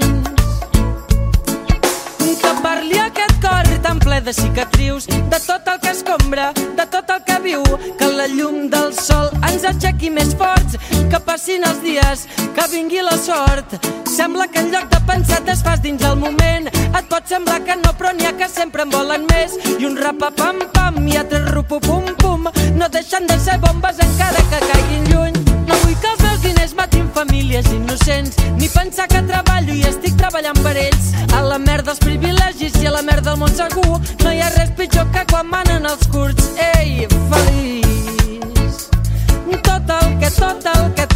que parli aquest cor tan ple de cicatrius, de tot el que escombra, de tot el que viu, que la llum del sol ens aixequi més forts, que passin els dies, que vingui la sort. Sembla que en lloc de pensar et fas dins el moment, et pot semblar que no, però n'hi ha que sempre en volen més, i un rapapam-pam i altres rupu-pum-pum, no deixen de ser bombes encara que caiguin lluny. No vull que els meus diners matin famílies innocents, ni pensar que treballo i estic treballant per ells. A la merda els privilegis i a la merda del món segur, no hi ha res pitjor que quan manen els curts. Ei, feliç! Tot el que, tot el que,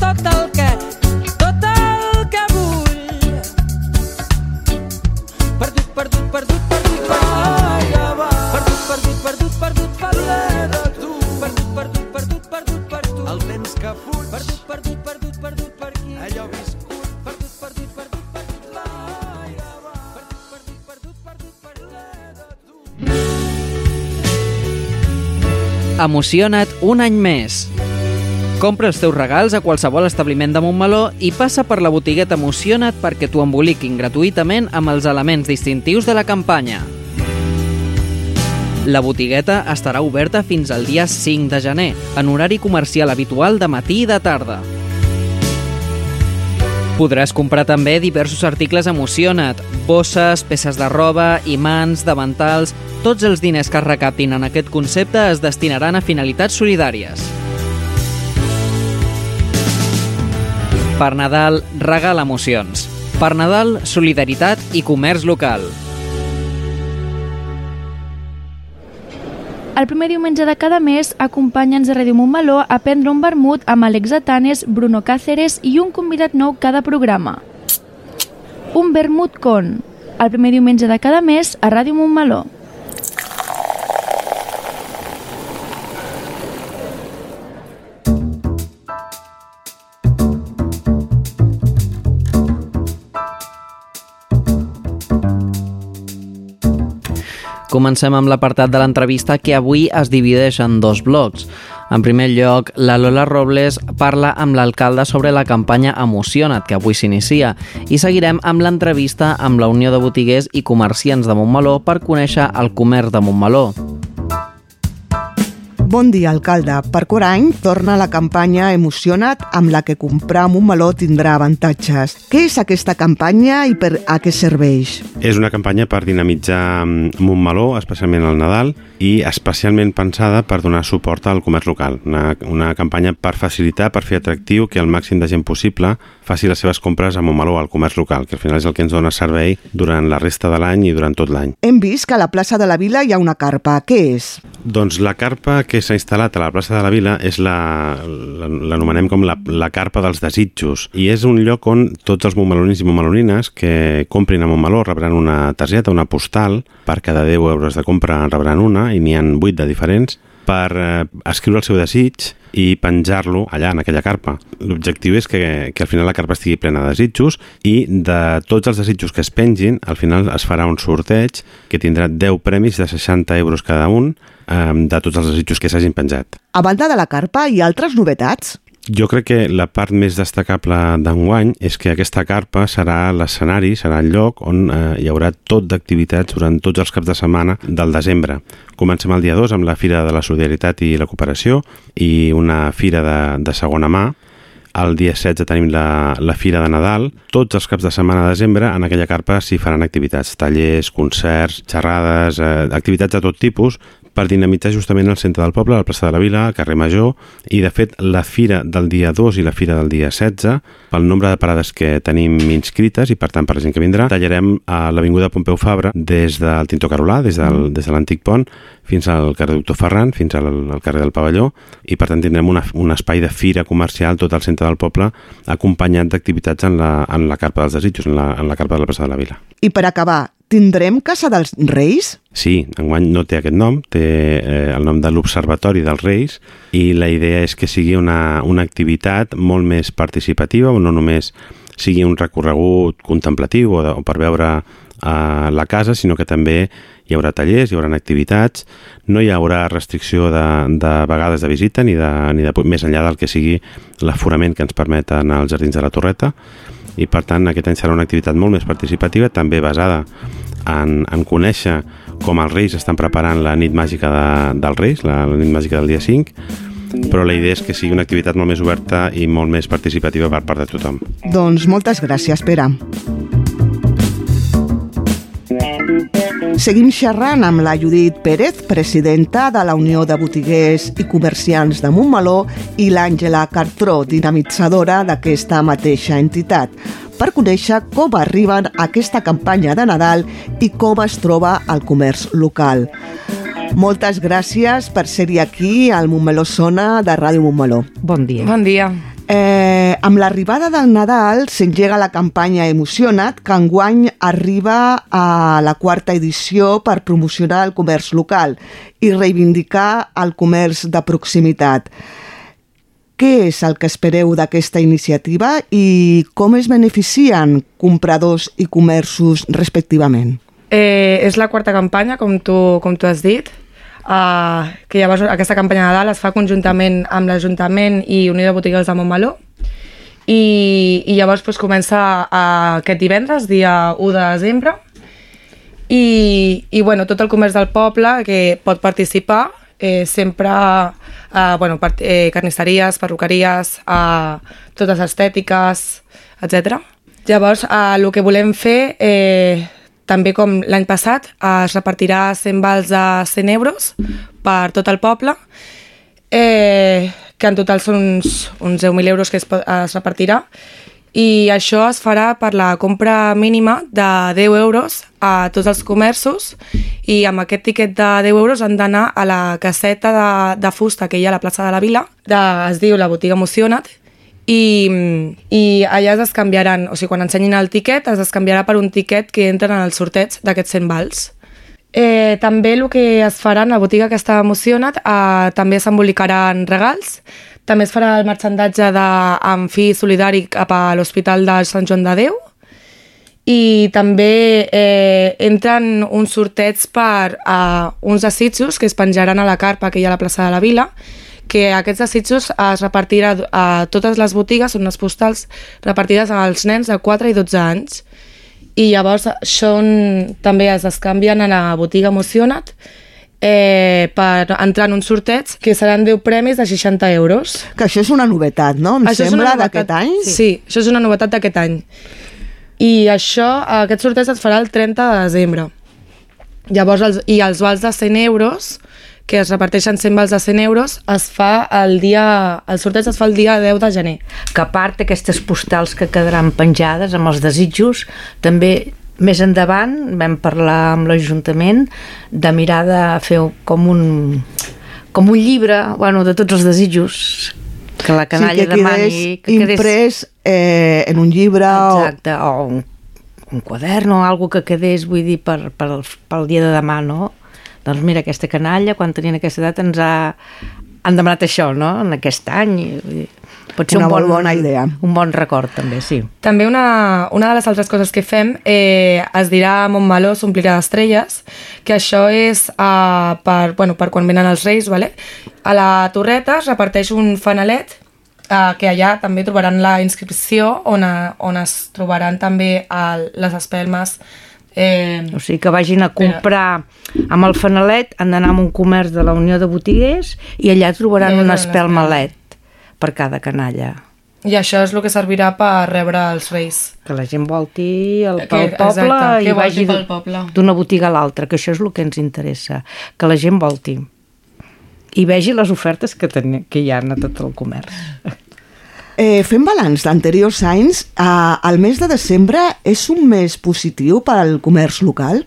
Emociona't un any més. Compra els teus regals a qualsevol establiment de Montmeló i passa per la botigueta Emociona't perquè t'ho emboliquin gratuïtament amb els elements distintius de la campanya. La botigueta estarà oberta fins al dia 5 de gener, en horari comercial habitual de matí i de tarda. Podràs comprar també diversos articles Emociona't, bosses, peces de roba, imants, davantals... Tots els diners que es recaptin en aquest concepte es destinaran a finalitats solidàries. Per Nadal, regal emocions. Per Nadal, solidaritat i comerç local. El primer diumenge de cada mes, acompanya'ns a Ràdio Montmeló a prendre un vermut amb Alex Atanes, Bruno Cáceres i un convidat nou cada programa. Un vermut con, el primer diumenge de cada mes a Ràdio Montmeló. Comencem amb l'apartat de l'entrevista que avui es divideix en dos blocs. En primer lloc, la Lola Robles parla amb l'alcalde sobre la campanya Emociona't, que avui s'inicia, i seguirem amb l'entrevista amb la Unió de Botiguers i Comerciants de Montmeló per conèixer el comerç de Montmeló. Bon dia, alcalde. Per quart any torna la campanya Emociona't amb la que comprar a Montmeló tindrà avantatges. Què és aquesta campanya i per a què serveix? És una campanya per dinamitzar mm, Montmeló, especialment al Nadal, i especialment pensada per donar suport al comerç local. Una, una campanya per facilitar, per fer atractiu que el màxim de gent possible faci les seves compres a Montmeló, al comerç local, que al final és el que ens dona servei durant la resta de l'any i durant tot l'any. Hem vist que a la plaça de la Vila hi ha una carpa. Què és? Doncs la carpa que s'ha instal·lat a la plaça de la Vila és la, l'anomenem com la, la carpa dels desitjos i és un lloc on tots els montmelonins i montmelonines que comprin a Montmeló rebran una targeta, una postal, per cada 10 euros de compra en rebran una i n'hi han 8 de diferents per eh, escriure el seu desig i penjar-lo allà, en aquella carpa. L'objectiu és que, que al final la carpa estigui plena de desitjos i de tots els desitjos que es pengin, al final es farà un sorteig que tindrà 10 premis de 60 euros cada un eh, de tots els desitjos que s'hagin penjat. A banda de la carpa, hi ha altres novetats? Jo crec que la part més destacable d'enguany és que aquesta carpa serà l'escenari, serà el lloc on eh, hi haurà tot d'activitats durant tots els caps de setmana del desembre. Comencem el dia 2 amb la Fira de la Solidaritat i la Cooperació i una fira de, de segona mà. El dia 16 tenim la, la Fira de Nadal. Tots els caps de setmana de desembre en aquella carpa s'hi faran activitats, tallers, concerts, xerrades, eh, activitats de tot tipus per dinamitzar justament el centre del poble, la plaça de la Vila, el carrer Major, i de fet la fira del dia 2 i la fira del dia 16, pel nombre de parades que tenim inscrites i per tant per la gent que vindrà, tallarem a l'Avinguda Pompeu Fabra des del Tinto Carolà, des, del, des de l'antic pont, fins al carrer Doctor Ferran, fins al, al carrer del Pavelló, i per tant tindrem una, un espai de fira comercial tot al centre del poble, acompanyat d'activitats en, la, en la carpa dels desitjos, en la, en la carpa de la plaça de la Vila. I per acabar, tindrem Casa dels Reis? Sí, enguany no té aquest nom, té eh, el nom de l'Observatori dels Reis i la idea és que sigui una, una activitat molt més participativa, no només sigui un recorregut contemplatiu o, de, o per veure uh, la casa, sinó que també hi haurà tallers, hi haurà activitats, no hi haurà restricció de, de vegades de visita ni de, ni de més enllà del que sigui l'aforament que ens permeten els jardins de la Torreta i per tant aquest any serà una activitat molt més participativa, també basada en, en conèixer com els Reis estan preparant la nit màgica de, dels Reis, la, la nit màgica del dia 5, però la idea és que sigui una activitat molt més oberta i molt més participativa per part de tothom. Doncs moltes gràcies, Pere. Seguim xerrant amb la Judit Pérez, presidenta de la Unió de Botiguers i Comerciants de Montmeló, i l'Àngela Cartró, dinamitzadora d'aquesta mateixa entitat, per conèixer com arriben a aquesta campanya de Nadal i com es troba el comerç local. Moltes gràcies per ser-hi aquí al Montmeló Sona de Ràdio Montmeló. Bon dia. Bon dia. Eh, amb l'arribada del Nadal s'engega la campanya Emociona't, que enguany arriba a la quarta edició per promocionar el comerç local i reivindicar el comerç de proximitat. Què és el que espereu d'aquesta iniciativa i com es beneficien compradors i comerços respectivament? Eh, és la quarta campanya, com tu, com tu has dit, uh, que llavors aquesta campanya de Nadal es fa conjuntament amb l'Ajuntament i Unió de Botigues de Montmeló i, i llavors pues, comença uh, aquest divendres, dia 1 de desembre i, i bueno, tot el comerç del poble que pot participar eh, sempre eh, bueno, part, eh, carnisseries, perruqueries, eh, totes estètiques, etc. Llavors, eh, el que volem fer, eh, també com l'any passat, es repartirà 100 vals de 100 euros per tot el poble, eh, que en total són uns, uns 10.000 euros que es, es repartirà, i això es farà per la compra mínima de 10 euros a tots els comerços i amb aquest tiquet de 10 euros han d'anar a la caseta de, de fusta que hi ha a la plaça de la Vila, de, es diu la botiga Emociona't, i, i allà es canviaran, o sigui, quan ensenyin el tiquet, es canviarà per un tiquet que entren en el sorteig d'aquests 100 vals. Eh, també el que es farà en la botiga que està emocionat, eh, també s'embolicaran regals, també es farà el marxandatge de, amb fi solidari cap a l'Hospital de Sant Joan de Déu, i també eh, entren uns sorteig per eh, uns desitjos que es penjaran a la carpa que hi ha a la plaça de la Vila, que aquests desitjos es repartirà a totes les botigues, són unes postals repartides als nens de 4 i 12 anys. I llavors són, també es descanvien a la botiga Emociona't eh, per entrar en un sorteig que seran 10 premis de 60 euros. Que això és una novetat, no? Em això sembla d'aquest any. Sí. sí, això és una novetat d'aquest any. I això, aquest sorteig es farà el 30 de desembre. Llavors, els, i els vals de 100 euros que es reparteixen 100 vals de 100 euros, es fa el dia... El sorteig es fa el dia 10 de gener. Que a part d'aquestes postals que quedaran penjades amb els desitjos, també més endavant vam parlar amb l'Ajuntament de mirar de fer com un, com un llibre bueno, de tots els desitjos que la canalla sí, que demani... Que quedés imprès eh, en un llibre Exacte, o, o un, un quadern o alguna que quedés, vull dir, per, per, pel dia de demà, no? Doncs mira, aquesta canalla, quan tenien aquesta edat, ens ha, han demanat això, no?, en aquest any. Pot ser una un bon, bona idea. Un bon record, també, sí. També una, una de les altres coses que fem eh, es dirà Montmeló s'omplirà d'estrelles, que això és uh, per, bueno, per quan venen els Reis, vale? a la Torreta es reparteix un fanalet uh, que allà també trobaran la inscripció on, a, on es trobaran també el, les espelmes Eh, o sigui que vagin a comprar amb el fanalet, han d'anar a un comerç de la Unió de Botiguers i allà trobaran un espelmalet per cada canalla. I això és el que servirà per rebre els reis. Que la gent volti el, pel que, poble exacte, i vagi d'una botiga a l'altra, que això és el que ens interessa, que la gent volti i vegi les ofertes que, ten, que hi ha a tot el comerç. Eh, fent balanç d'anteriors anys, eh, el mes de desembre és un mes positiu per al comerç local?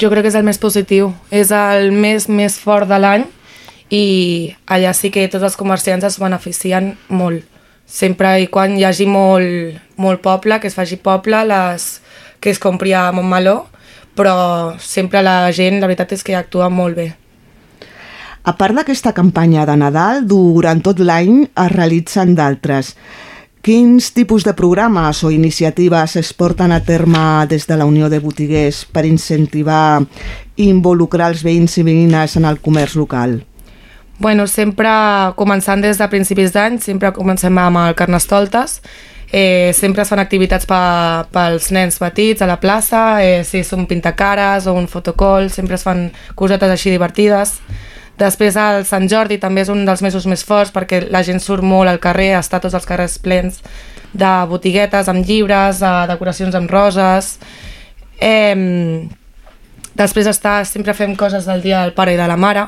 Jo crec que és el més positiu. És el mes més fort de l'any i allà sí que tots els comerciants es beneficien molt. Sempre i quan hi hagi molt, molt poble, que es faci poble, les, que es compri a Montmeló, però sempre la gent, la veritat és que actua molt bé. A part d'aquesta campanya de Nadal, durant tot l'any es realitzen d'altres. Quins tipus de programes o iniciatives es porten a terme des de la Unió de Botiguers per incentivar i involucrar els veïns i veïnes en el comerç local? Bueno, sempre començant des de principis d'any, sempre comencem amb el Carnestoltes, eh, sempre es fan activitats pa, pels nens petits a la plaça, eh, si són pintacares o un fotocall, sempre es fan cosetes així divertides. Després el Sant Jordi també és un dels mesos més forts perquè la gent surt molt al carrer, està tots els carrers plens de botiguetes amb llibres, de decoracions amb roses. Eh, després està, sempre fem coses del dia del pare i de la mare,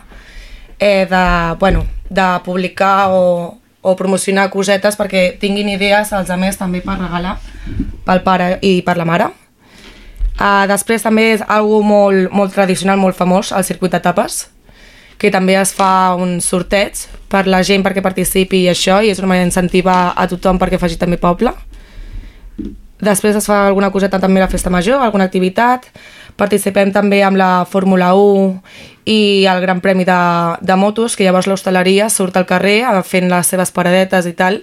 eh, de, bueno, de publicar o, o promocionar cosetes perquè tinguin idees els altres també per regalar pel pare i per la mare. Uh, després també és algo molt, molt tradicional, molt famós, el circuit de tapes, que també es fa un sorteig per la gent perquè participi i això, i és una manera d'incentivar a tothom perquè faci també poble. Després es fa alguna coseta també a la festa major, alguna activitat. Participem també amb la Fórmula 1 i el Gran Premi de, de motos, que llavors l'hostaleria surt al carrer eh, fent les seves paradetes i tal.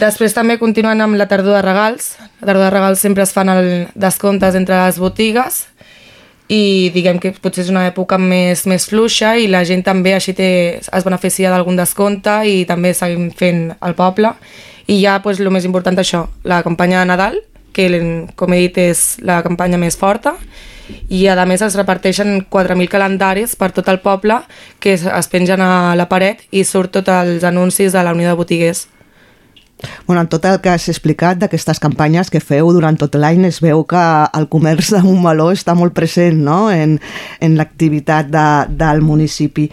Després també continuen amb la tardor de regals. La tardor de regals sempre es fan el descomptes entre les botigues i diguem que potser és una època més, més fluixa i la gent també així té, es beneficia d'algun descompte i també seguim fent el poble. I ja pues, el més important això, la campanya de Nadal, que com he dit és la campanya més forta, i a més es reparteixen 4.000 calendaris per tot el poble que es pengen a la paret i surt tots els anuncis de la Unió de Botiguers. Bueno, en tot el que has explicat d'aquestes campanyes que feu durant tot l'any es veu que el comerç de Montmeló està molt present no? en, en l'activitat de, del municipi.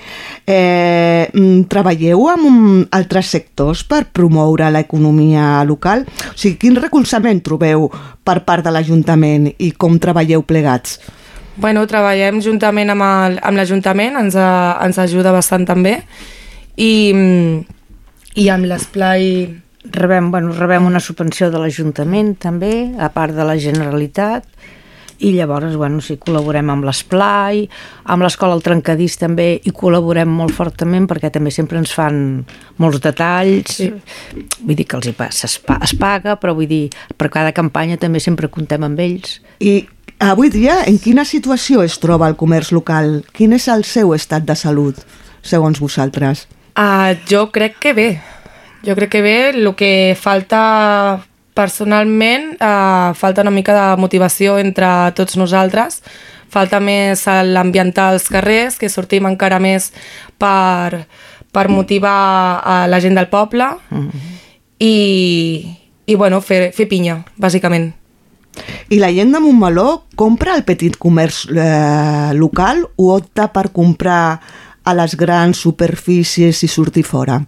Eh, mm, treballeu amb altres sectors per promoure l'economia local? O sigui, quin recolzament trobeu per part de l'Ajuntament i com treballeu plegats? Bueno, treballem juntament amb l'Ajuntament, ens, ens ajuda bastant també, i, i amb l'esplai rebem, bueno, rebem una subvenció de l'Ajuntament també, a part de la Generalitat, i llavors, bueno, sí, col·laborem amb l'Esplai, amb l'Escola El Trencadís també hi col·laborem molt fortament perquè també sempre ens fan molts detalls, sí. vull dir que els hi passa, es, es paga, però vull dir, per cada campanya també sempre contem amb ells. I avui dia, en quina situació es troba el comerç local? Quin és el seu estat de salut, segons vosaltres? Uh, jo crec que bé, jo crec que bé, el que falta personalment, eh, falta una mica de motivació entre tots nosaltres, falta més l'ambientar els carrers, que sortim encara més per, per motivar a la gent del poble mm -hmm. i, i bueno, fer, fer pinya, bàsicament. I la gent de Montmeló compra el petit comerç eh, local o opta per comprar a les grans superfícies i sortir fora?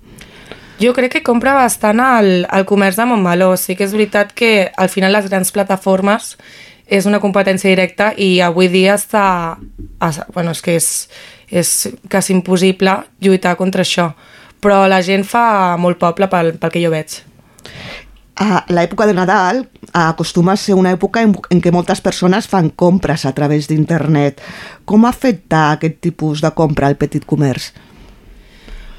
Jo crec que compra bastant el, el comerç de Montmeló. Sí que és veritat que al final les grans plataformes és una competència directa i avui dia està... Bueno, és que és, és quasi impossible lluitar contra això. Però la gent fa molt poble pel, pel que jo veig. A l'època de Nadal acostuma a ser una època en, en què moltes persones fan compres a través d'internet. Com afecta aquest tipus de compra al petit comerç?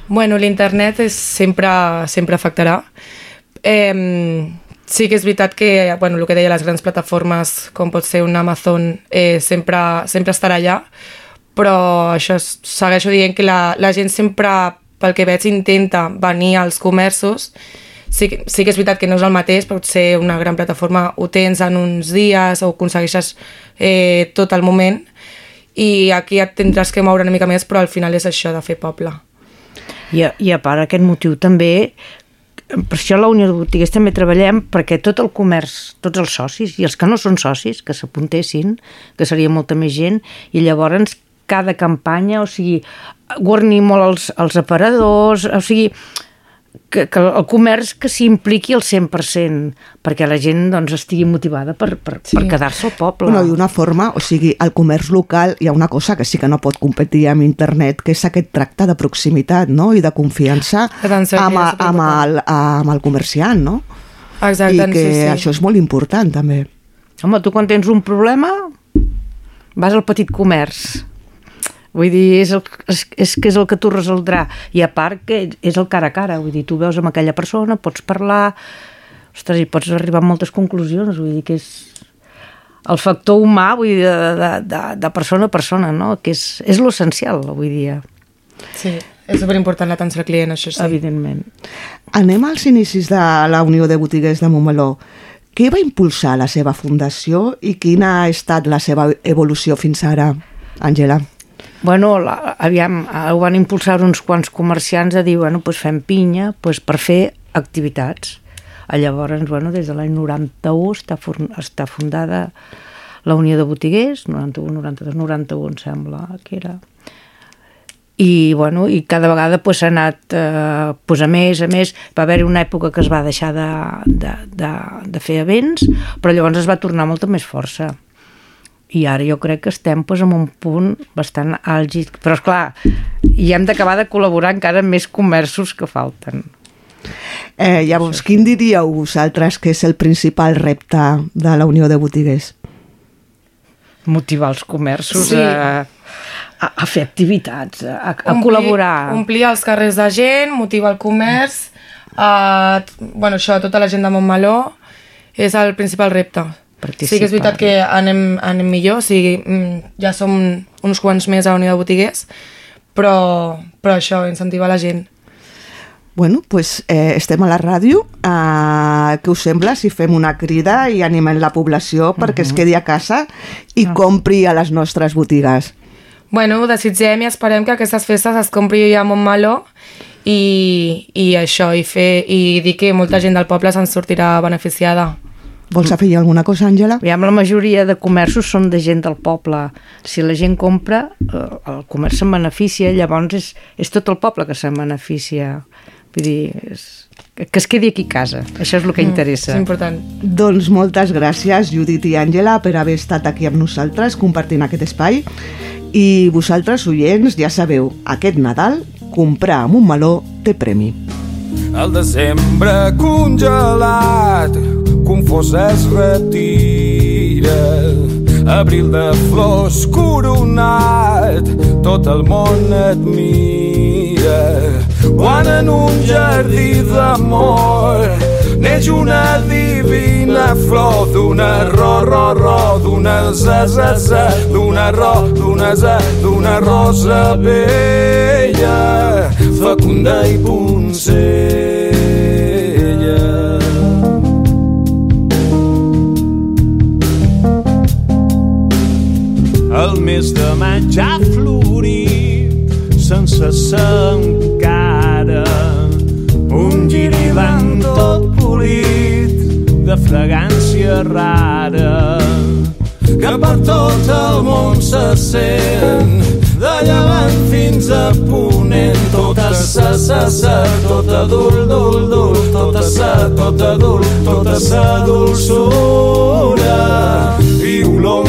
Bueno, l'internet sempre, sempre afectarà. Eh, sí que és veritat que, bueno, el que deia, les grans plataformes, com pot ser un Amazon, eh, sempre, sempre estarà allà, però això segueixo dient que la, la gent sempre, pel que veig, intenta venir als comerços sí, sí que és veritat que no és el mateix, pot ser una gran plataforma, ho tens en uns dies o aconsegueixes eh, tot el moment i aquí et tindràs que moure una mica més, però al final és això de fer poble. I a, i a part aquest motiu també per això la Unió de Botiguers també treballem perquè tot el comerç, tots els socis i els que no són socis, que s'apuntessin, que seria molta més gent, i llavors cada campanya, o sigui, guarnir molt els, els aparadors, o sigui, que, que el comerç que s'impliqui al 100% perquè la gent doncs, estigui motivada per, per, sí. per quedar-se al poble. Bueno, I una forma, o sigui, al comerç local hi ha una cosa que sí que no pot competir amb internet, que és aquest tracte de proximitat no? i de confiança amb, amb, el, amb el comerciant, no? Exacte, I que sí, sí. això és molt important també. Home, tu quan tens un problema vas al petit comerç Vull dir, és, el, és, és que és el que tu resoldrà. I a part que és el cara a cara, vull dir, tu veus amb aquella persona, pots parlar, ostres, hi pots arribar a moltes conclusions, vull dir que és el factor humà, vull dir, de, de, de, de persona a persona, no? que és, és l'essencial avui dia. Sí, és superimportant l'atenció al client, això sí. Evidentment. Anem als inicis de la Unió de Botiguers de Montmeló. Què va impulsar la seva fundació i quina ha estat la seva evolució fins ara, Àngela? Bueno, la, aviam, ho van impulsar uns quants comerciants a dir, bueno, doncs fem pinya doncs per fer activitats. A llavors, bueno, des de l'any 91 està, està fundada la Unió de Botiguers, 91, 92, 91 em sembla que era. I, bueno, i cada vegada pues, s'ha anat eh, pues, a més, a més. Va haver una època que es va deixar de, de, de, de fer events, però llavors es va tornar molta més força i ara jo crec que estem pues, en un punt bastant àlgid, però és clar, i hem d'acabar de col·laborar encara amb més comerços que falten. Eh, llavors, quin diríeu vosaltres que és el principal repte de la Unió de Botiguers? Motivar els comerços sí. a, a, a fer activitats, a, a omplir, col·laborar. Omplir els carrers de gent, motivar el comerç, a, bueno, això, tota la gent de Montmeló, és el principal repte. Sí que és veritat que anem, anem millor, o sigui, mm, ja som uns quants més a la Unió de Botiguers, però, però això, incentivar la gent. Bueno, pues, eh, estem a la ràdio. Eh, què us sembla si fem una crida i animem la població perquè uh -huh. es quedi a casa i uh. compri a les nostres botigues? Bueno, desitgem i esperem que aquestes festes es compri ja a Montmeló i, i això, i, fer, i dir que molta gent del poble se'n sortirà beneficiada. Vols afegir alguna cosa, Àngela? Aviam, la majoria de comerços són de gent del poble. Si la gent compra, eh, el comerç se'n beneficia, llavors és, és tot el poble que se'n beneficia. Vull dir, és, que es quedi aquí a casa. Això és el que Mm, interessa. és important. Doncs moltes gràcies, Judit i Àngela, per haver estat aquí amb nosaltres compartint aquest espai. I vosaltres, oients, ja sabeu, aquest Nadal, comprar amb un meló té premi. El desembre congelat, confós es retira. Abril de flors coronat, tot el món et mira. Quan en un jardí d'amor neix una divina flor d'una ro, ro, ro, d'una za, za, za, d'una ro, d'una za, d'una rosa bella, fecunda i poncella. El mes de maig ha florit sense ser encara. Un girilant tot polit de fragància rara que per tot el món se sent. De llevant fins a ponent tota sa, sa, sa, tota dul, dul, dul tota sa, tota dul, tota sa dulçura. I olor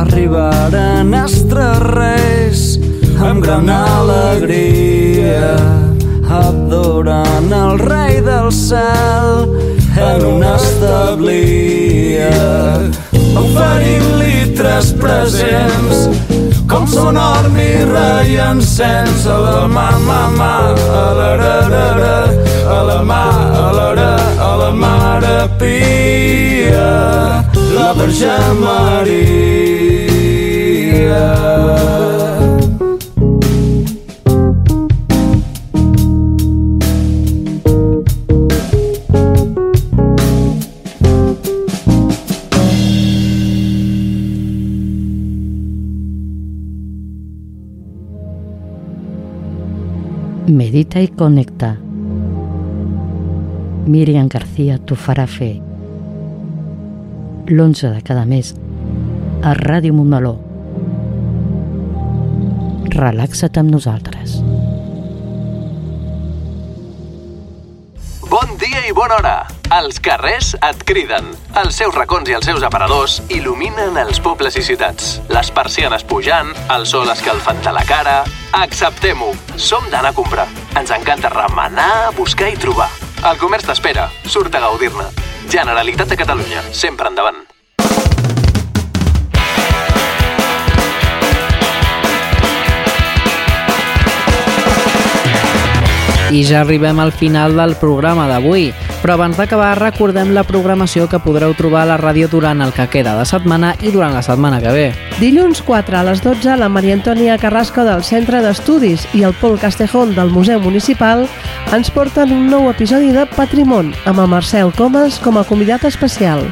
arribaren extraterres amb gran alegria. Adorant el rei del cel en una establia oferint-li tres presents com són or, mirra i encens a la mà, mà, mà, a la, ra, ra, ra, a la mà, a la, ra, la Mare Pia, la Verge Maria. Medita y conecta Miriam García t'ho farà fer. L'11 de cada mes a Ràdio Montmeló. Relaxa't amb nosaltres. Bon dia i bona hora! Els carrers et criden. Els seus racons i els seus aparadors il·luminen els pobles i ciutats. Les persianes pujant, el sol escalfant-te la cara... Acceptem-ho! Som d'anar a comprar. Ens encanta remenar, buscar i trobar. El comerç t'espera. Surt a gaudir-ne. Generalitat de Catalunya. Sempre endavant. I ja arribem al final del programa d'avui, però abans d'acabar recordem la programació que podreu trobar a la ràdio durant el que queda de setmana i durant la setmana que ve. Dilluns 4 a les 12, la Maria Antònia Carrasco del Centre d'Estudis i el Pol Castejón del Museu Municipal ens porten un nou episodi de Patrimon amb el Marcel Comas com a convidat especial.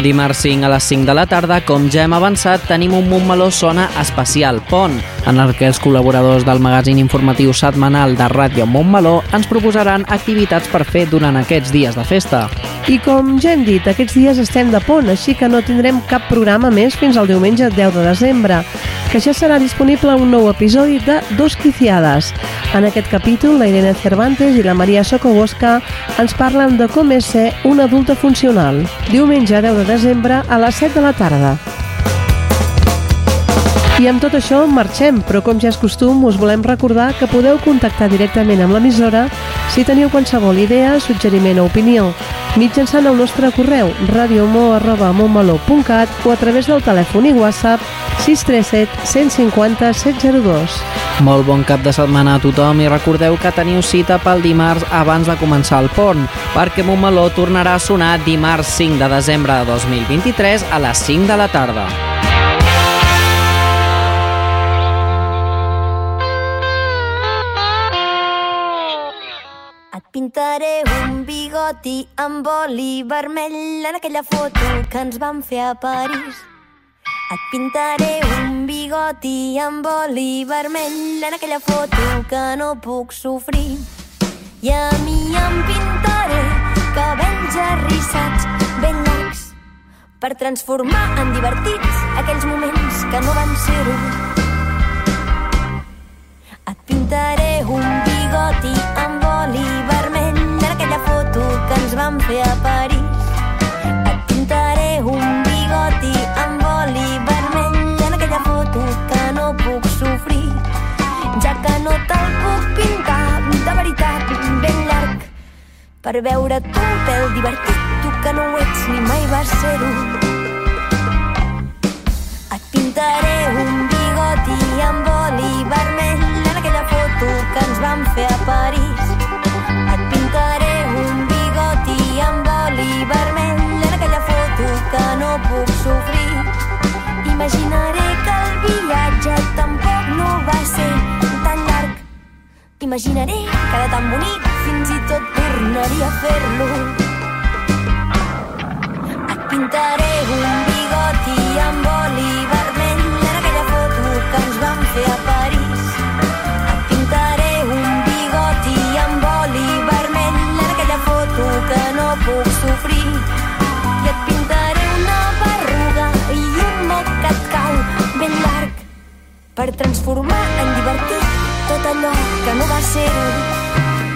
Dimarts 5 a les 5 de la tarda, com ja hem avançat, tenim un Montmeló Sona especial Pont, en el que els col·laboradors del magazín informatiu setmanal de Ràdio Montmeló ens proposaran activitats per fer durant aquests dies de festa. I com ja hem dit, aquests dies estem de pont, així que no tindrem cap programa més fins al diumenge 10 de desembre, que ja serà disponible un nou episodi de Dos Quiciades. En aquest capítol, la Irene Cervantes i la Maria Socobosca ens parlen de com és ser un adulta funcional. Diumenge 10 de desembre a les 7 de la tarda. I amb tot això marxem, però com ja és costum us volem recordar que podeu contactar directament amb l'emissora si teniu qualsevol idea, suggeriment o opinió mitjançant el nostre correu radiomo.montmeló.cat o a través del telèfon i WhatsApp 637 150 702. Molt bon cap de setmana a tothom i recordeu que teniu cita pel dimarts abans de començar el pont, perquè Montmeló tornarà a sonar dimarts 5 de desembre de 2023 a les 5 de la tarda. Pintaré un bigoti amb oli vermell en aquella foto que ens vam fer a París. Et pintaré un bigoti amb oli vermell en aquella foto que no puc sofrir. I a mi em pintaré cabells arrissats ben llargs per transformar en divertits aquells moments que no van ser-ho. Et pintaré un bigoti amb oli vermell vam fer a París. Et pintaré un bigoti amb oli vermell en aquella foto que no puc sofrir, ja que no te'l puc pintar de veritat ben llarg per veure tu un pèl divertit, tu que no ho ets ni mai vas ser-ho. Et pintaré un bigoti amb oli vermell en aquella foto que ens vam fer a París. Imaginaré que era tan bonic, fins i tot tornaria a fer-lo. Et pintaré un bigoti amb oli vermell en aquella foto que ens vam fer a París. Et pintaré un bigoti amb oli vermell en aquella foto que no puc sofrir. I et pintaré una berruga i un moc que et cau ben llarg per transformar en divertit tot allò que no va ser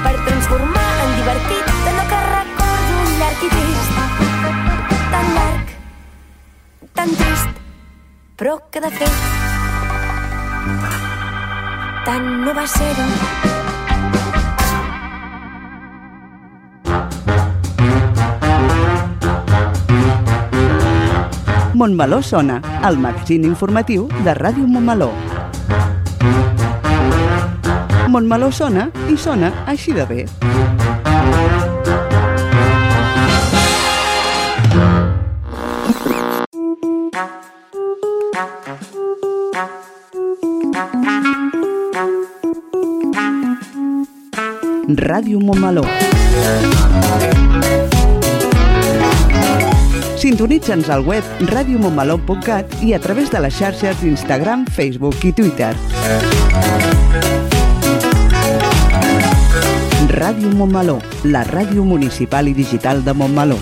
per transformar en divertit allò que recordo llarg i trist tan llarg tan trist però que de fet tant no va ser-ho Montmeló sona, el magazín informatiu de Ràdio Montmeló. Montmeló sona i sona així de bé. Ràdio Montmeló. Sintonitza'ns al web radiomontmeló.cat i a través de les xarxes d'Instagram, Facebook i Twitter. Ràdio Montmeló, la ràdio municipal i digital de Montmeló.